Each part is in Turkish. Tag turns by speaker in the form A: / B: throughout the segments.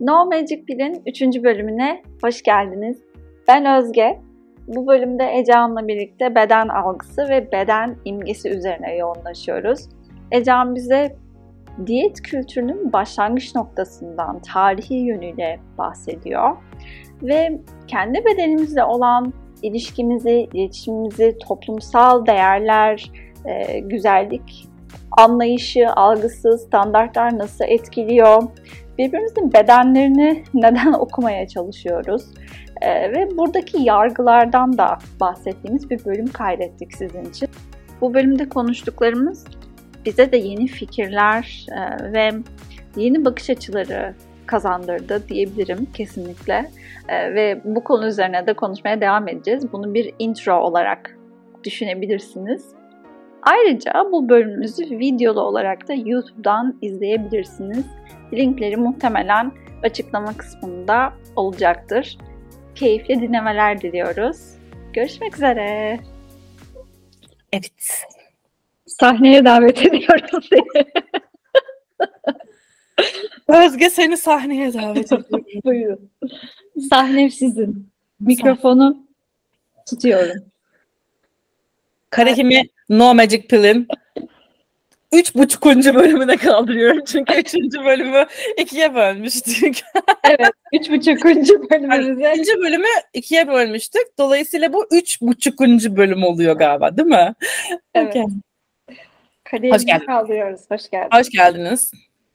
A: No Magic Pill'in 3. bölümüne hoş geldiniz. Ben Özge. Bu bölümde Ecehan'la birlikte beden algısı ve beden imgesi üzerine yoğunlaşıyoruz. Ecehan bize diyet kültürünün başlangıç noktasından tarihi yönüyle bahsediyor. Ve kendi bedenimizle olan ilişkimizi, iletişimimizi, toplumsal değerler, e, güzellik anlayışı, algısı, standartlar nasıl etkiliyor? Birbirimizin bedenlerini neden okumaya çalışıyoruz? Ee, ve buradaki yargılardan da bahsettiğimiz bir bölüm kaydettik sizin için. Bu bölümde konuştuklarımız bize de yeni fikirler e, ve yeni bakış açıları kazandırdı diyebilirim kesinlikle. E, ve bu konu üzerine de konuşmaya devam edeceğiz. Bunu bir intro olarak düşünebilirsiniz. Ayrıca bu bölümümüzü videolu olarak da YouTube'dan izleyebilirsiniz. Linkleri muhtemelen açıklama kısmında olacaktır. Keyifli dinlemeler diliyoruz. Görüşmek üzere.
B: Evet.
A: Sahneye davet ediyorum seni.
B: Özge seni sahneye davet ediyorum.
A: Buyurun. Sahne sizin. Mikrofonu tutuyorum.
B: Karehimi No Magic Pill'in üç buçukuncu bölümüne kaldırıyorum. Çünkü üçüncü bölümü ikiye bölmüştük.
A: evet. Üç buçukuncu bölümümüze.
B: Yani ikinci bölümü ikiye bölmüştük. Dolayısıyla bu üç buçukuncu bölüm oluyor galiba değil mi?
A: Evet. Okay. Hoş geldiniz. kaldırıyoruz. Hoş geldiniz.
B: Hoş geldiniz.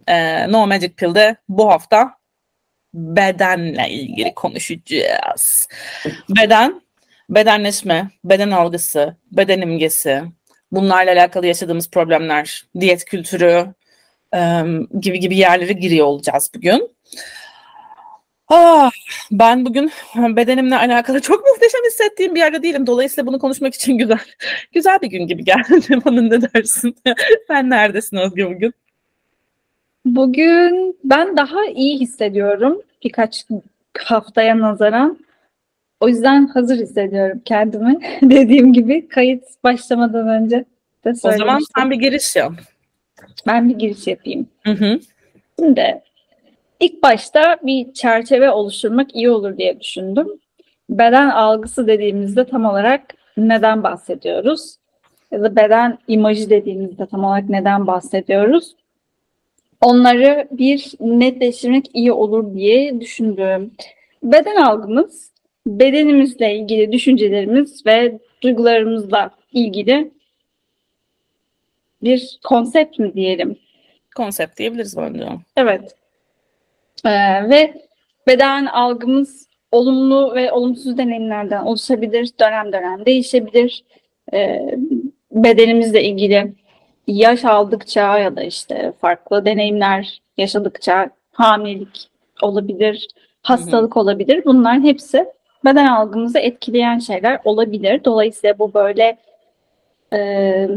B: Ee, no Magic Pill'de bu hafta bedenle ilgili konuşacağız. Beden, bedenleşme, beden algısı, beden imgesi, bunlarla alakalı yaşadığımız problemler, diyet kültürü gibi gibi yerlere giriyor olacağız bugün. Ah, ben bugün bedenimle alakalı çok muhteşem hissettiğim bir yerde değilim. Dolayısıyla bunu konuşmak için güzel güzel bir gün gibi geldi. Bana ne dersin? Sen neredesin Özge bugün?
A: Bugün ben daha iyi hissediyorum birkaç haftaya nazaran. O yüzden hazır hissediyorum kendimi. Dediğim gibi kayıt başlamadan önce de
B: O zaman sen bir giriş yap.
A: Ben bir giriş yapayım.
B: Hı hı.
A: Şimdi ilk başta bir çerçeve oluşturmak iyi olur diye düşündüm. Beden algısı dediğimizde tam olarak neden bahsediyoruz? Ya da beden imajı dediğimizde tam olarak neden bahsediyoruz? Onları bir netleştirmek iyi olur diye düşündüm. Beden algımız bedenimizle ilgili düşüncelerimiz ve duygularımızla ilgili bir konsept mi diyelim?
B: Konsept diyebiliriz bence.
A: Evet. Ee, ve beden algımız olumlu ve olumsuz deneyimlerden oluşabilir, dönem dönem değişebilir. Ee, bedenimizle ilgili yaş aldıkça ya da işte farklı deneyimler yaşadıkça hamilelik olabilir, hastalık hı hı. olabilir. Bunların hepsi beden algımızı etkileyen şeyler olabilir. Dolayısıyla bu böyle e,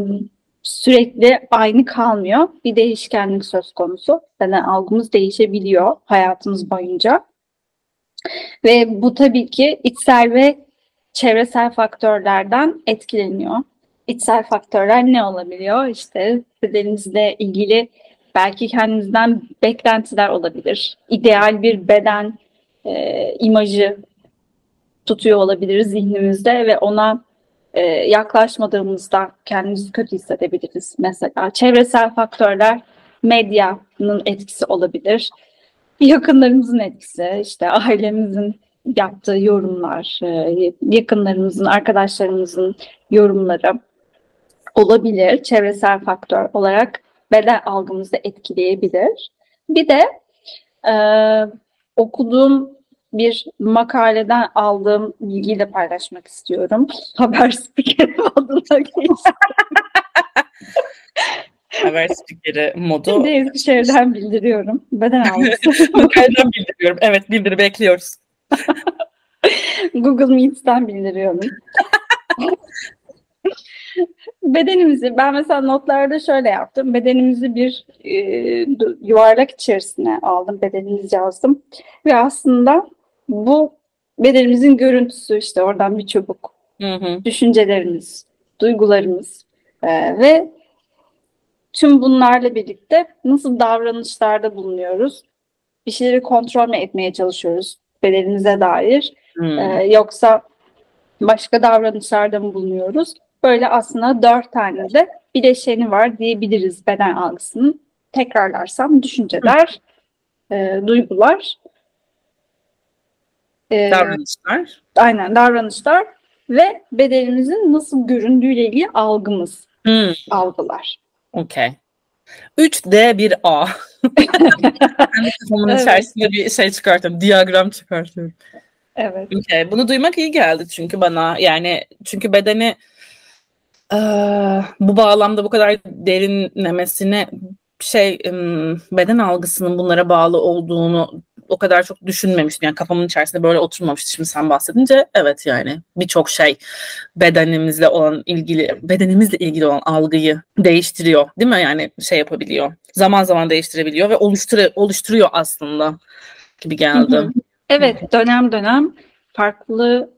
A: sürekli aynı kalmıyor. Bir değişkenlik söz konusu. Beden algımız değişebiliyor hayatımız boyunca. Ve bu tabii ki içsel ve çevresel faktörlerden etkileniyor. İçsel faktörler ne olabiliyor? İşte bedeninizle ilgili belki kendinizden beklentiler olabilir. İdeal bir beden e, imajı tutuyor olabiliriz zihnimizde ve ona e, yaklaşmadığımızda kendimizi kötü hissedebiliriz. Mesela çevresel faktörler medyanın etkisi olabilir. Yakınlarımızın etkisi, işte ailemizin yaptığı yorumlar, e, yakınlarımızın, arkadaşlarımızın yorumları olabilir. Çevresel faktör olarak beden algımızı etkileyebilir. Bir de e, okuduğum bir makaleden aldığım bilgiyi de paylaşmak istiyorum. Haber spikerim adına geçti.
B: Haber spikeri modu. Şimdi
A: Eskişehir'den bildiriyorum. Beden algısı.
B: Makaleden bildiriyorum. Evet bildir bekliyoruz.
A: Google Meet'ten bildiriyorum. bedenimizi ben mesela notlarda şöyle yaptım. Bedenimizi bir e, yuvarlak içerisine aldım. Bedenimizi yazdım. Ve aslında bu bedenimizin görüntüsü işte oradan bir çubuk. Hı hı. Düşüncelerimiz, duygularımız e, ve tüm bunlarla birlikte nasıl davranışlarda bulunuyoruz? bir şeyleri kontrol mü etmeye çalışıyoruz bedenimize dair?
B: Hmm.
A: Ee, yoksa başka davranışlarda mı bulunuyoruz? Böyle aslında dört tane de bileşeni var diyebiliriz beden algısının. Tekrarlarsam düşünceler, e, duygular, e,
B: Davranışlar.
A: aynen davranışlar ve bedenimizin nasıl göründüğüyle ilgili algımız,
B: Hmm.
A: algılar.
B: Okey. 3D bir A. Kendi kafamın
A: Evet.
B: içerisinde bir şey çıkartıyorum. Diyagram çıkartıyorum.
A: Evet.
B: Okey. Bunu duymak iyi geldi çünkü bana. Yani çünkü bedeni eee, bu bağlamda bu kadar derinlemesine şey beden algısının bunlara bağlı olduğunu o kadar çok düşünmemiştim. Yani kafamın içerisinde böyle oturmamıştı şimdi sen bahsedince. Evet yani birçok şey bedenimizle olan ilgili bedenimizle ilgili olan algıyı değiştiriyor. Değil mi? Yani şey yapabiliyor. Zaman zaman değiştirebiliyor ve oluştur oluşturuyor aslında gibi geldi.
A: Evet, dönem dönem farklı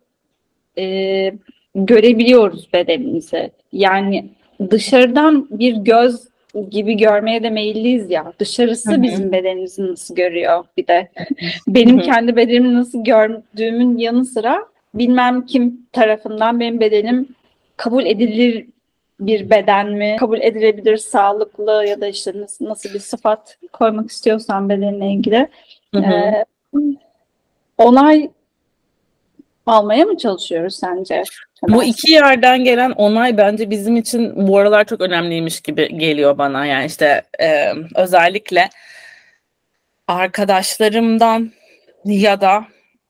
A: e, görebiliyoruz bedenimizi. Yani dışarıdan bir göz gibi görmeye de meyilliyiz ya. Dışarısı
B: Hı hı.
A: bizim bedenimizi nasıl görüyor bir de. Benim
B: Hı hı.
A: kendi bedenimi nasıl gördüğümün yanı sıra bilmem kim tarafından benim bedenim kabul edilir bir beden mi? Kabul edilebilir, sağlıklı ya da işte nasıl, nasıl bir sıfat koymak istiyorsan bedenine ilgili.
B: Hı hı.
A: Ee, onay almaya mı çalışıyoruz sence?
B: Bu iki yerden gelen onay bence bizim için bu aralar çok önemliymiş gibi geliyor bana. Yani işte e, özellikle arkadaşlarımdan ya da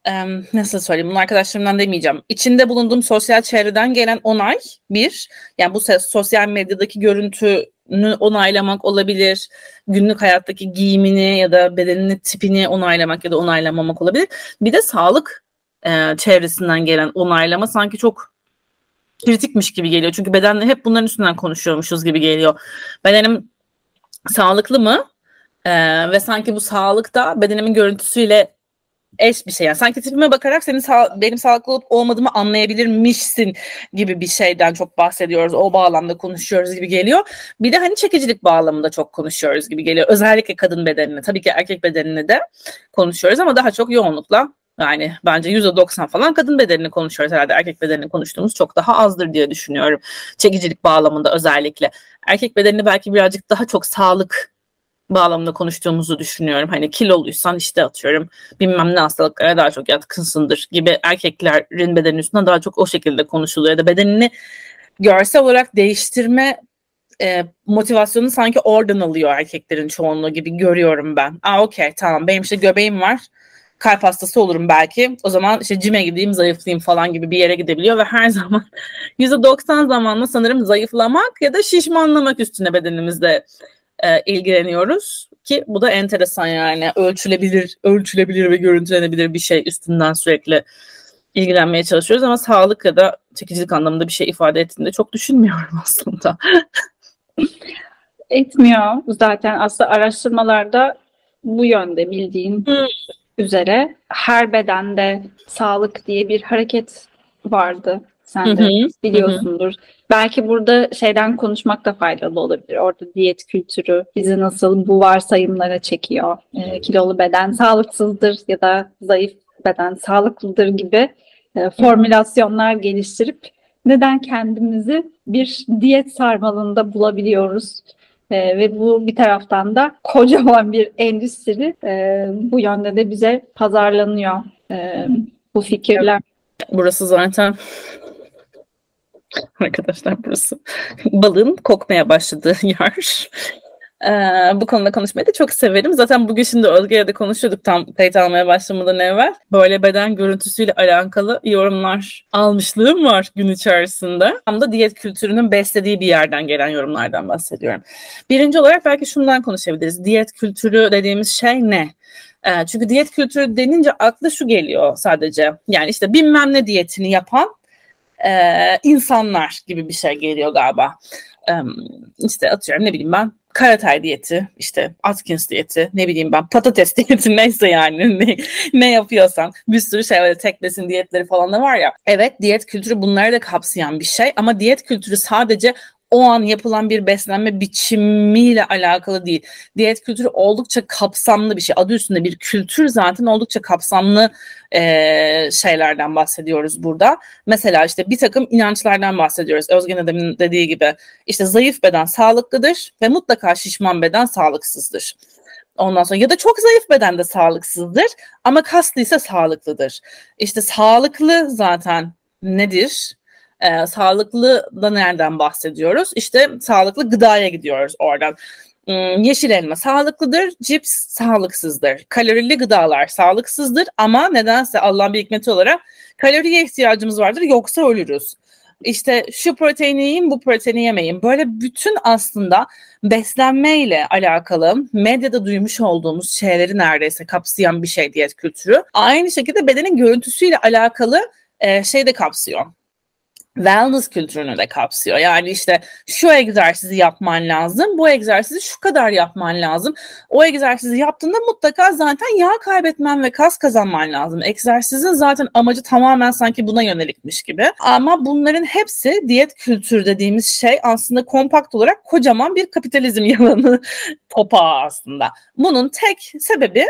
B: e, nasıl söyleyeyim bunu arkadaşlarımdan demeyeceğim. İçinde bulunduğum sosyal çevreden gelen onay bir. Yani bu sosyal medyadaki görüntünü onaylamak olabilir. Günlük hayattaki giyimini ya da bedenini tipini onaylamak ya da onaylamamak olabilir. Bir de sağlık e, çevresinden gelen onaylama sanki çok kritikmiş gibi geliyor. Çünkü bedenle hep bunların üstünden konuşuyormuşuz gibi geliyor. Bedenim sağlıklı mı? Ee, ve sanki bu sağlık da bedenimin görüntüsüyle eş bir şey. Yani sanki tipime bakarak senin sağ, benim sağlıklı olup olmadığımı anlayabilirmişsin gibi bir şeyden çok bahsediyoruz. O bağlamda konuşuyoruz gibi geliyor. Bir de hani çekicilik bağlamında çok konuşuyoruz gibi geliyor. Özellikle kadın bedenine. Tabii ki erkek bedenine de konuşuyoruz ama daha çok yoğunlukla yani bence %90 falan kadın bedenini konuşuyoruz herhalde. Erkek bedenini konuştuğumuz çok daha azdır diye düşünüyorum. Çekicilik bağlamında özellikle. Erkek bedenini belki birazcık daha çok sağlık bağlamında konuştuğumuzu düşünüyorum. Hani kiloluysan işte atıyorum bilmem ne hastalıklara daha çok yatkınsındır gibi erkeklerin bedenin üstünden daha çok o şekilde konuşuluyor. Ya da bedenini görsel olarak değiştirme e, motivasyonu sanki oradan alıyor erkeklerin çoğunluğu gibi görüyorum ben. Aa okey tamam benim işte göbeğim var kalp hastası olurum belki. O zaman işte cime gideyim, zayıflayayım falan gibi bir yere gidebiliyor ve her zaman %90 zamanla sanırım zayıflamak ya da şişmanlamak üstüne bedenimizde e, ilgileniyoruz ki bu da enteresan yani ölçülebilir, ölçülebilir ve görüntülenebilir bir şey üstünden sürekli ilgilenmeye çalışıyoruz ama sağlık ya da çekicilik anlamında bir şey ifade ettiğini de çok düşünmüyorum aslında.
A: Etmiyor zaten aslında araştırmalarda bu yönde bildiğin
B: Hmm.
A: Üzere her bedende sağlık diye bir hareket vardı. Sen
B: Hı
A: de
B: hı,
A: biliyorsundur. Belki burada şeyden konuşmak da faydalı olabilir. Orada diyet kültürü bizi nasıl bu varsayımlara çekiyor. Ee, kilolu beden sağlıksızdır ya da zayıf beden sağlıklıdır gibi e, formülasyonlar geliştirip neden kendimizi bir diyet sarmalında bulabiliyoruz? Ee, ve bu bir taraftan da kocaman bir endüstri e, bu yönde de bize pazarlanıyor e, bu fikirler.
B: Burası zaten arkadaşlar burası balığın kokmaya başladığı yer. Ee, bu konuda konuşmayı da çok severim. Zaten bugün şimdi Özge'yle de konuşuyorduk tam kayıt almaya başlamadan evvel. Böyle beden görüntüsüyle alakalı yorumlar almışlığım var gün içerisinde. Tam da diyet kültürünün beslediği bir yerden gelen yorumlardan bahsediyorum. Birinci olarak belki şundan konuşabiliriz. Diyet kültürü dediğimiz şey ne? Ee, çünkü diyet kültürü denince akla şu geliyor sadece. Yani işte bilmem ne diyetini yapan e, insanlar gibi bir şey geliyor galiba. E, işte atıyorum ne bileyim ben Karatay diyeti, işte Atkins diyeti, ne bileyim ben patates diyeti neyse yani ne, ne yapıyorsan bir sürü şey böyle tek besin diyetleri falan da var ya. Evet diyet kültürü bunları da kapsayan bir şey ama diyet kültürü sadece o an yapılan bir beslenme biçimiyle alakalı değil. Diyet kültürü oldukça kapsamlı bir şey. Adı üstünde bir kültür zaten oldukça kapsamlı e, şeylerden bahsediyoruz burada. Mesela işte bir takım inançlardan bahsediyoruz. Özgen Adem'in dediği gibi işte zayıf beden sağlıklıdır ve mutlaka şişman beden sağlıksızdır. Ondan sonra ya da çok zayıf beden de sağlıksızdır ama kaslıysa sağlıklıdır. İşte sağlıklı zaten nedir? Ee, sağlıklı da nereden bahsediyoruz? İşte sağlıklı gıdaya gidiyoruz oradan. Hmm, yeşil elma sağlıklıdır, cips sağlıksızdır. Kalorili gıdalar sağlıksızdır ama nedense Allah'ın bir hikmeti olarak kaloriye ihtiyacımız vardır yoksa ölürüz işte şu proteini yiyin bu proteini yemeyin. Böyle bütün aslında beslenmeyle alakalı medyada duymuş olduğumuz şeyleri neredeyse kapsayan bir şey diyet kültürü. Aynı şekilde bedenin görüntüsüyle alakalı e, şey de kapsıyor wellness kültürünü de kapsıyor. Yani işte şu egzersizi yapman lazım, bu egzersizi şu kadar yapman lazım. O egzersizi yaptığında mutlaka zaten yağ kaybetmen ve kas kazanman lazım. Egzersizin zaten amacı tamamen sanki buna yönelikmiş gibi. Ama bunların hepsi diyet kültürü dediğimiz şey aslında kompakt olarak kocaman bir kapitalizm yalanı topağı aslında. Bunun tek sebebi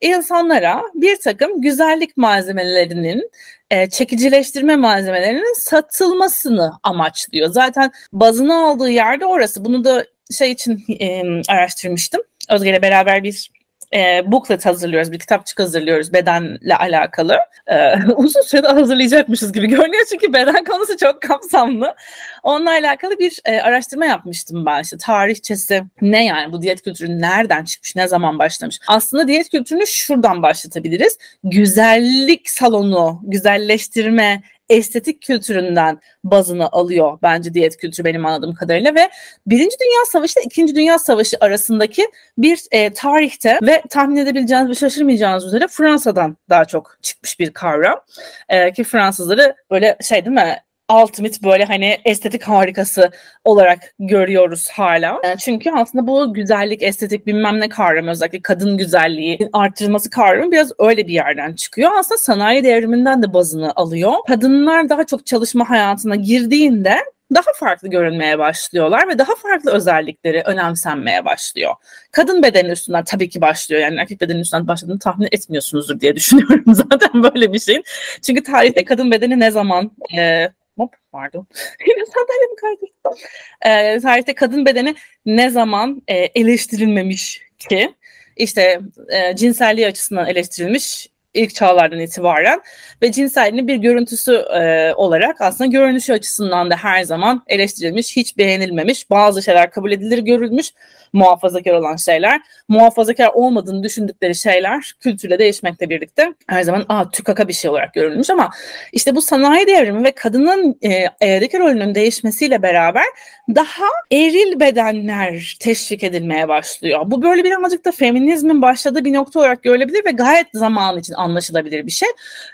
B: insanlara bir takım güzellik malzemelerinin e, çekicileştirme malzemelerinin satılmasını amaçlıyor. Zaten bazını aldığı yerde orası. Bunu da şey için e, araştırmıştım. Özge ile beraber bir e, booklet hazırlıyoruz, bir kitapçık hazırlıyoruz bedenle alakalı. E, uzun sürede hazırlayacakmışız gibi görünüyor çünkü beden konusu çok kapsamlı. Onunla alakalı bir e, araştırma yapmıştım ben işte tarihçesi ne yani bu diyet kültürü nereden çıkmış, ne zaman başlamış? Aslında diyet kültürünü şuradan başlatabiliriz. Güzellik salonu, güzelleştirme, estetik kültüründen bazını alıyor bence diyet kültürü benim anladığım kadarıyla ve Birinci Dünya Savaşı ile İkinci Dünya Savaşı arasındaki bir e, tarihte ve tahmin edebileceğiniz ve şaşırmayacağınız üzere Fransa'dan daha çok çıkmış bir kavram. E, ki Fransızları böyle şey değil mi ultimate böyle hani estetik harikası olarak görüyoruz hala. Çünkü aslında bu güzellik, estetik bilmem ne kavramı özellikle kadın güzelliği arttırılması kavramı biraz öyle bir yerden çıkıyor. Aslında sanayi devriminden de bazını alıyor. Kadınlar daha çok çalışma hayatına girdiğinde daha farklı görünmeye başlıyorlar ve daha farklı özellikleri önemsenmeye başlıyor. Kadın bedeni üstünden tabii ki başlıyor. Yani erkek bedeni üstünden başladığını tahmin etmiyorsunuzdur diye düşünüyorum zaten böyle bir şeyin. Çünkü tarihte kadın bedeni ne zaman e, Hop pardon. Yine sandalyemi kaydırdım. Ee, tarihte kadın bedeni ne zaman e, eleştirilmemiş ki? İşte e, cinselliği açısından eleştirilmiş ilk çağlardan itibaren ve cinselliğinin bir görüntüsü e, olarak aslında görünüşü açısından da her zaman eleştirilmiş, hiç beğenilmemiş, bazı şeyler kabul edilir görülmüş, muhafazakar olan şeyler, muhafazakar olmadığını düşündükleri şeyler kültürle değişmekle birlikte her zaman aa tükaka bir şey olarak görülmüş ama işte bu sanayi devrimi ve kadının e, rolünün değişmesiyle beraber daha eril bedenler teşvik edilmeye başlıyor. Bu böyle birazcık da feminizmin başladığı bir nokta olarak görülebilir ve gayet zaman için anlaşılabilir bir şey.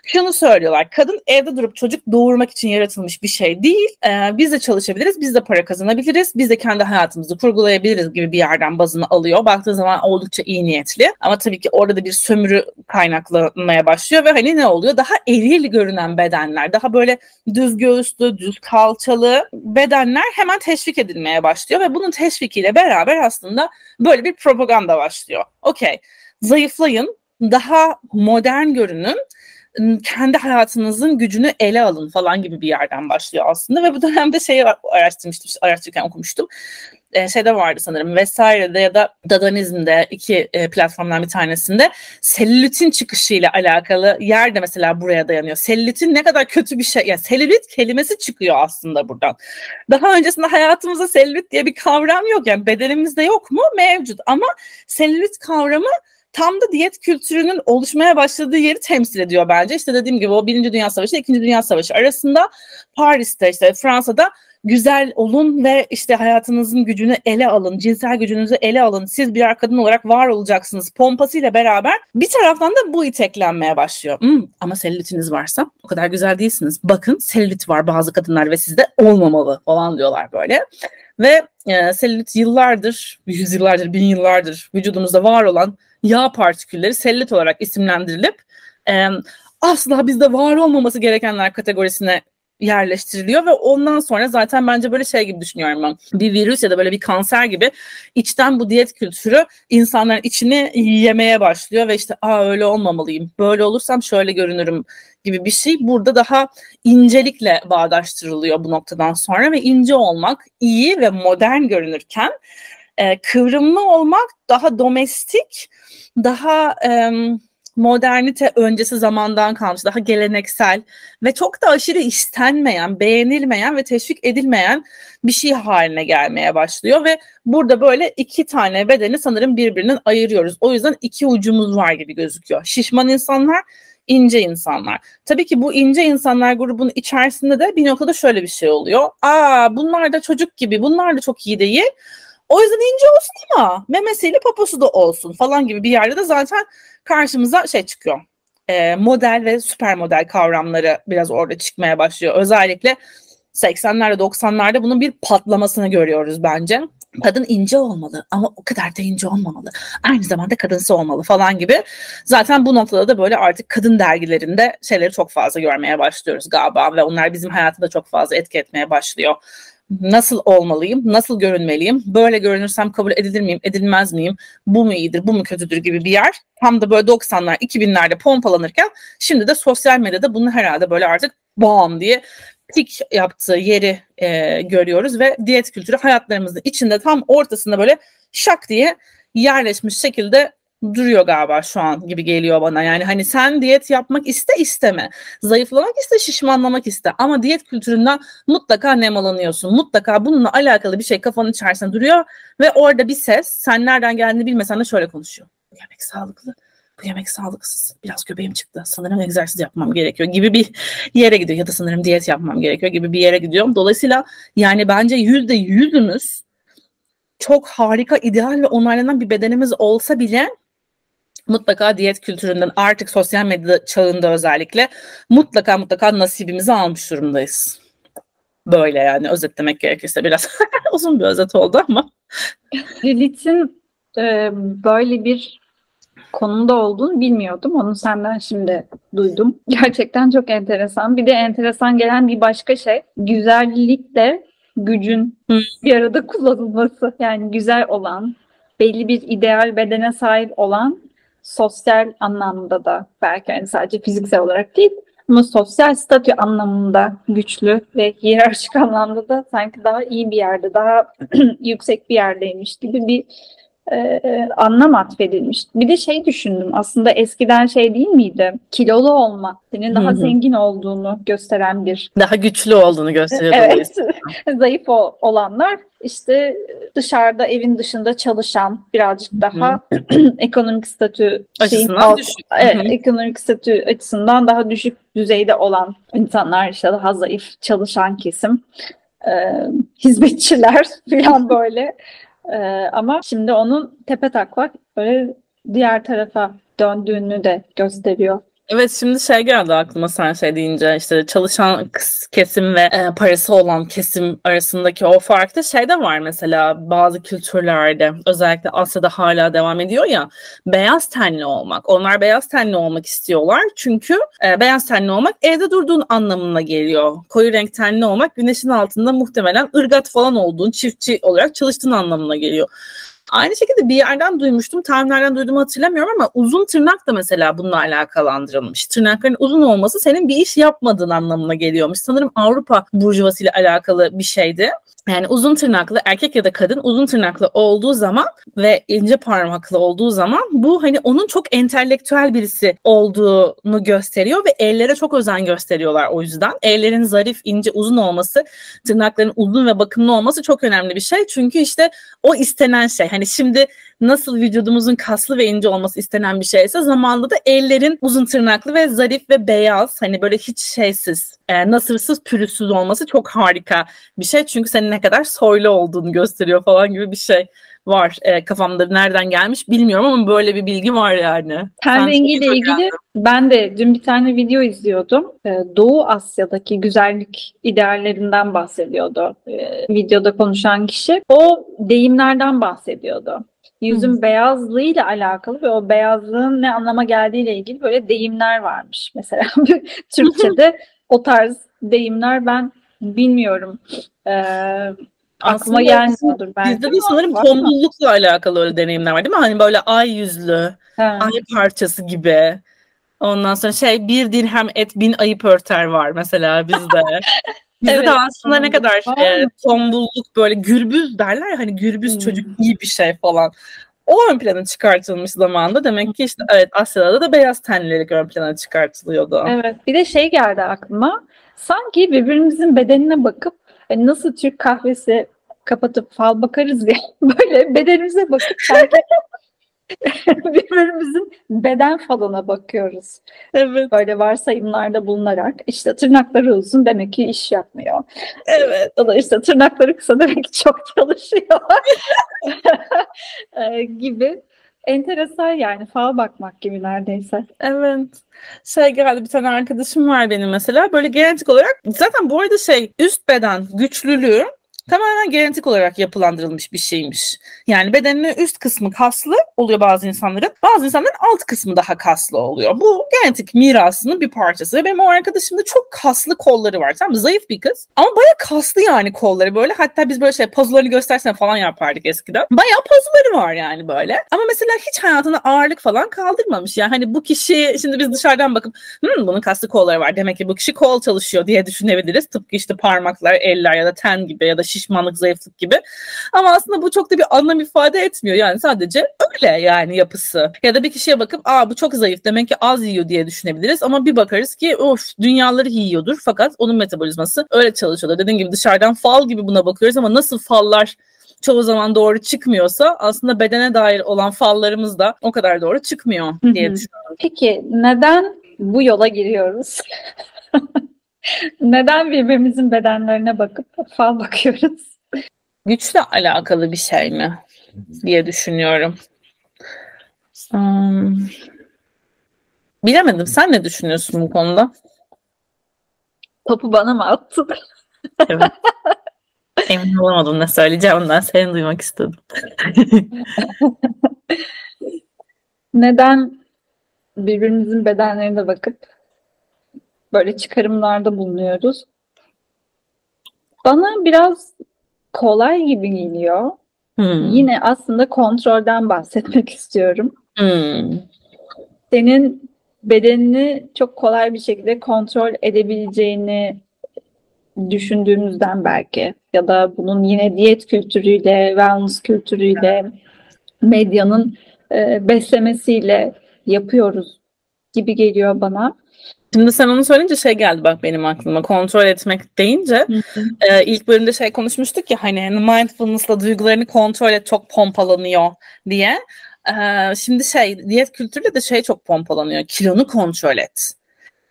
B: Şunu söylüyorlar, kadın evde durup çocuk doğurmak için yaratılmış bir şey değil. Ee, biz de çalışabiliriz, biz de para kazanabiliriz, biz de kendi hayatımızı kurgulayabiliriz gibi bir yerden bazını alıyor. Baktığı zaman oldukça iyi niyetli. Ama tabii ki orada da bir sömürü kaynaklanmaya başlıyor ve hani ne oluyor? Daha eril görünen bedenler, daha böyle düz göğüslü, düz kalçalı bedenler hemen teşvik edilmeye başlıyor ve bunun teşvikiyle beraber aslında böyle bir propaganda başlıyor. Okey, zayıflayın, daha modern görünün, kendi hayatınızın gücünü ele alın falan gibi bir yerden başlıyor aslında ve bu dönemde şeyi araştırmıştım, araştırırken okumuştum. E, şeyde vardı sanırım vesairede ya da Dadanizm'de iki e, platformdan bir tanesinde selülitin çıkışıyla alakalı yer de mesela buraya dayanıyor. Selülitin ne kadar kötü bir şey. Yani selülit kelimesi çıkıyor aslında buradan. Daha öncesinde hayatımızda selülit diye bir kavram yok. Yani bedenimizde yok mu? Mevcut. Ama selülit kavramı tam da diyet kültürünün oluşmaya başladığı yeri temsil ediyor bence. İşte dediğim gibi o Birinci Dünya Savaşı ile İkinci Dünya Savaşı arasında Paris'te işte Fransa'da güzel olun ve işte hayatınızın gücünü ele alın, cinsel gücünüzü ele alın. Siz bir kadın olarak var olacaksınız pompasıyla beraber bir taraftan da bu iteklenmeye başlıyor. Hmm, ama selülitiniz varsa o kadar güzel değilsiniz. Bakın selülit var bazı kadınlar ve sizde olmamalı falan diyorlar böyle. Ve e, selülit yıllardır, yüzyıllardır, bin yıllardır vücudumuzda var olan yağ partikülleri selülit olarak isimlendirilip e, asla bizde var olmaması gerekenler kategorisine yerleştiriliyor ve ondan sonra zaten bence böyle şey gibi düşünüyorum ben. Bir virüs ya da böyle bir kanser gibi içten bu diyet kültürü insanların içini yemeye başlıyor ve işte aa öyle olmamalıyım. Böyle olursam şöyle görünürüm gibi bir şey burada daha incelikle bağdaştırılıyor bu noktadan sonra ve ince olmak iyi ve modern görünürken e, kıvrımlı olmak daha domestik, daha e, modernite öncesi zamandan kalmış, daha geleneksel ve çok da aşırı istenmeyen, beğenilmeyen ve teşvik edilmeyen bir şey haline gelmeye başlıyor ve burada böyle iki tane bedeni sanırım birbirinden ayırıyoruz. O yüzden iki ucumuz var gibi gözüküyor. Şişman insanlar ince insanlar. Tabii ki bu ince insanlar grubunun içerisinde de bir noktada şöyle bir şey oluyor. Aa bunlar da çocuk gibi, bunlar da çok iyi değil. O yüzden ince olsun ama memesiyle poposu da olsun falan gibi bir yerde de zaten karşımıza şey çıkıyor. E, model ve süper model kavramları biraz orada çıkmaya başlıyor. Özellikle 80'lerde 90'larda bunun bir patlamasını görüyoruz bence. Kadın ince olmalı ama o kadar da ince olmamalı. Aynı zamanda kadınsı olmalı falan gibi. Zaten bu noktada da böyle artık kadın dergilerinde şeyleri çok fazla görmeye başlıyoruz galiba ve onlar bizim hayatında çok fazla etki etmeye başlıyor nasıl olmalıyım, nasıl görünmeliyim, böyle görünürsem kabul edilir miyim, edilmez miyim, bu mu iyidir, bu mu kötüdür gibi bir yer. Tam da böyle 90'lar, 2000'lerde pompalanırken şimdi de sosyal medyada bunu herhalde böyle artık bam diye pik yaptığı yeri e, görüyoruz ve diyet kültürü hayatlarımızın içinde tam ortasında böyle şak diye yerleşmiş şekilde duruyor galiba şu an gibi geliyor bana. Yani hani sen diyet yapmak iste isteme. Zayıflamak iste, şişmanlamak iste. Ama diyet kültüründen mutlaka nemalanıyorsun. Mutlaka bununla alakalı bir şey kafanın içerisinde duruyor ve orada bir ses sen nereden geldiğini bilmesen de şöyle konuşuyor. Bu yemek sağlıklı. Bu yemek sağlıksız. Biraz göbeğim çıktı. Sanırım egzersiz yapmam gerekiyor gibi bir yere gidiyor. Ya da sanırım diyet yapmam gerekiyor gibi bir yere gidiyorum. Dolayısıyla yani bence yüzde yüzümüz çok harika, ideal ve onaylanan bir bedenimiz olsa bile mutlaka diyet kültüründen artık sosyal medya çağında özellikle mutlaka mutlaka nasibimizi almış durumdayız. Böyle yani özetlemek gerekirse biraz uzun bir özet oldu ama.
A: Lilith'in e, böyle bir konumda olduğunu bilmiyordum. Onu senden şimdi duydum. Gerçekten çok enteresan. Bir de enteresan gelen bir başka şey. Güzellik de gücün bir arada kullanılması. Yani güzel olan, belli bir ideal bedene sahip olan sosyal anlamda da belki yani sadece fiziksel olarak değil ama sosyal statü anlamında güçlü ve hiyerarşik anlamda da sanki daha iyi bir yerde, daha yüksek bir yerdeymiş gibi bir e, anlam atfedilmiş. Bir de şey düşündüm aslında eskiden şey değil miydi? Kilolu olma senin daha Hı-hı. zengin olduğunu gösteren bir.
B: Daha güçlü olduğunu gösteriyor.
A: evet. Zayıf olanlar işte dışarıda evin dışında çalışan birazcık daha ekonomik statü
B: alt, düşük.
A: Evet, ekonomik statü açısından daha düşük düzeyde olan insanlar işte daha zayıf çalışan kesim. E, hizmetçiler falan böyle ee, ama şimdi onun tepe taklak böyle diğer tarafa döndüğünü de gösteriyor.
B: Evet şimdi şey geldi aklıma sen şey deyince işte çalışan kesim ve e, parası olan kesim arasındaki o farkta şey de var mesela bazı kültürlerde özellikle Asya'da hala devam ediyor ya beyaz tenli olmak. Onlar beyaz tenli olmak istiyorlar çünkü e, beyaz tenli olmak evde durduğun anlamına geliyor. Koyu renk tenli olmak güneşin altında muhtemelen ırgat falan olduğun çiftçi olarak çalıştığın anlamına geliyor. Aynı şekilde bir yerden duymuştum. Tam nereden duyduğumu hatırlamıyorum ama uzun tırnak da mesela bununla alakalandırılmış. Tırnakların uzun olması senin bir iş yapmadığın anlamına geliyormuş. Sanırım Avrupa burjuvası ile alakalı bir şeydi. Yani uzun tırnaklı erkek ya da kadın uzun tırnaklı olduğu zaman ve ince parmaklı olduğu zaman bu hani onun çok entelektüel birisi olduğunu gösteriyor ve ellere çok özen gösteriyorlar o yüzden. Ellerin zarif, ince, uzun olması, tırnakların uzun ve bakımlı olması çok önemli bir şey. Çünkü işte o istenen şey. Hani şimdi nasıl vücudumuzun kaslı ve ince olması istenen bir şeyse zamanında da ellerin uzun tırnaklı ve zarif ve beyaz hani böyle hiç şeysiz, e, nasırsız, pürüzsüz olması çok harika bir şey. Çünkü senin ne kadar soylu olduğunu gösteriyor falan gibi bir şey var e, kafamda nereden gelmiş bilmiyorum ama böyle bir bilgi var yani.
A: Ten rengiyle ilgili ben de dün bir tane video izliyordum. E, Doğu Asya'daki güzellik ideallerinden bahsediyordu e, videoda konuşan kişi. O deyimlerden bahsediyordu yüzün Hı. beyazlığıyla alakalı ve o beyazlığın ne anlama geldiğiyle ilgili böyle deyimler varmış. Mesela Türkçe'de o tarz deyimler ben bilmiyorum. Ee, aklıma gelmiyordur belki.
B: Bizde de sanırım tombullukla alakalı öyle deneyimler var değil mi? Hani böyle ay yüzlü, He. ay parçası gibi. Ondan sonra şey bir dirhem et bin ayıp örter var mesela bizde. Bizde evet, de aslında ne kadar e, tombulluk böyle gürbüz derler hani gürbüz hmm. çocuk iyi bir şey falan. O ön plana çıkartılmış zamanda demek ki işte evet Asya'da da beyaz tenlilik ön plana çıkartılıyordu.
A: Evet bir de şey geldi aklıma sanki birbirimizin bedenine bakıp hani nasıl Türk kahvesi kapatıp fal bakarız ya böyle bedenimize bakıp sanki birbirimizin beden falına bakıyoruz. Evet. Böyle varsayımlarda bulunarak işte tırnakları uzun demek ki iş yapmıyor. Evet. Ya da işte tırnakları kısa demek ki çok çalışıyor. Ee, gibi enteresan yani fal bakmak gibi neredeyse.
B: Evet. Şey geldi bir tane arkadaşım var benim mesela böyle genetik olarak zaten bu arada şey üst beden güçlülüğü tamamen genetik olarak yapılandırılmış bir şeymiş. Yani bedeninin üst kısmı kaslı oluyor bazı insanların. Bazı insanların alt kısmı daha kaslı oluyor. Bu genetik mirasının bir parçası. Benim o arkadaşımda çok kaslı kolları var. Tamam? Zayıf bir kız. Ama baya kaslı yani kolları böyle. Hatta biz böyle şey pozularını göstersen falan yapardık eskiden. Baya pozuları var yani böyle. Ama mesela hiç hayatında ağırlık falan kaldırmamış. Yani hani bu kişi şimdi biz dışarıdan bakıp Hı, bunun kaslı kolları var. Demek ki bu kişi kol çalışıyor diye düşünebiliriz. Tıpkı işte parmaklar, eller ya da ten gibi ya da şiş şişmanlık, zayıflık gibi. Ama aslında bu çok da bir anlam ifade etmiyor. Yani sadece öyle yani yapısı. Ya da bir kişiye bakıp aa bu çok zayıf demek ki az yiyor diye düşünebiliriz. Ama bir bakarız ki of dünyaları yiyordur fakat onun metabolizması öyle çalışıyordur. Dediğim gibi dışarıdan fal gibi buna bakıyoruz ama nasıl fallar çoğu zaman doğru çıkmıyorsa aslında bedene dair olan fallarımız da o kadar doğru çıkmıyor diye düşünüyorum.
A: Peki neden bu yola giriyoruz? Neden birbirimizin bedenlerine bakıp fal bakıyoruz?
B: Güçle alakalı bir şey mi diye düşünüyorum. Um, bilemedim. Sen ne düşünüyorsun bu konuda?
A: Topu bana mı attın?
B: evet. Emin olamadım ne söyleyeceğim. Ondan seni duymak istedim.
A: Neden birbirimizin bedenlerine bakıp böyle çıkarımlarda bulunuyoruz. Bana biraz kolay gibi geliyor. Hmm. Yine aslında kontrolden bahsetmek istiyorum. Hmm. Senin bedenini çok kolay bir şekilde kontrol edebileceğini düşündüğümüzden belki ya da bunun yine diyet kültürüyle, wellness kültürüyle, medyanın e, beslemesiyle yapıyoruz gibi geliyor bana.
B: Şimdi sen onu söyleyince şey geldi bak benim aklıma kontrol etmek deyince e, ilk bölümde şey konuşmuştuk ya hani mindfulness'la duygularını kontrol et çok pompalanıyor diye. E, şimdi şey diyet kültürüyle de şey çok pompalanıyor kilonu kontrol et.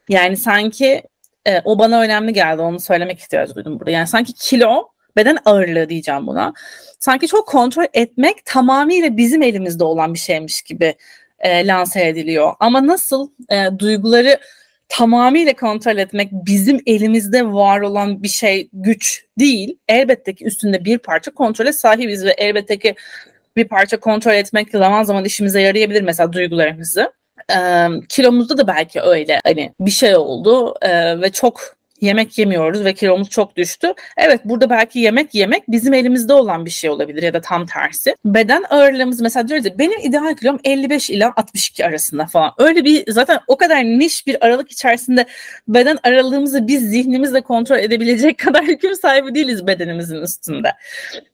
B: Yani sanki e, o bana önemli geldi onu söylemek ihtiyacı duydum burada. Yani sanki kilo beden ağırlığı diyeceğim buna. Sanki çok kontrol etmek tamamıyla bizim elimizde olan bir şeymiş gibi e, lanse ediliyor. Ama nasıl e, duyguları tamamıyla kontrol etmek bizim elimizde var olan bir şey güç değil. Elbette ki üstünde bir parça kontrole sahibiz ve elbette ki bir parça kontrol etmek zaman zaman işimize yarayabilir mesela duygularımızı. Ee, kilomuzda da belki öyle hani bir şey oldu e, ve çok yemek yemiyoruz ve kilomuz çok düştü. Evet burada belki yemek yemek bizim elimizde olan bir şey olabilir ya da tam tersi. Beden ağırlığımız mesela diyoruz ya benim ideal kilom 55 ila 62 arasında falan. Öyle bir zaten o kadar niş bir aralık içerisinde beden aralığımızı biz zihnimizle kontrol edebilecek kadar hüküm sahibi değiliz bedenimizin üstünde.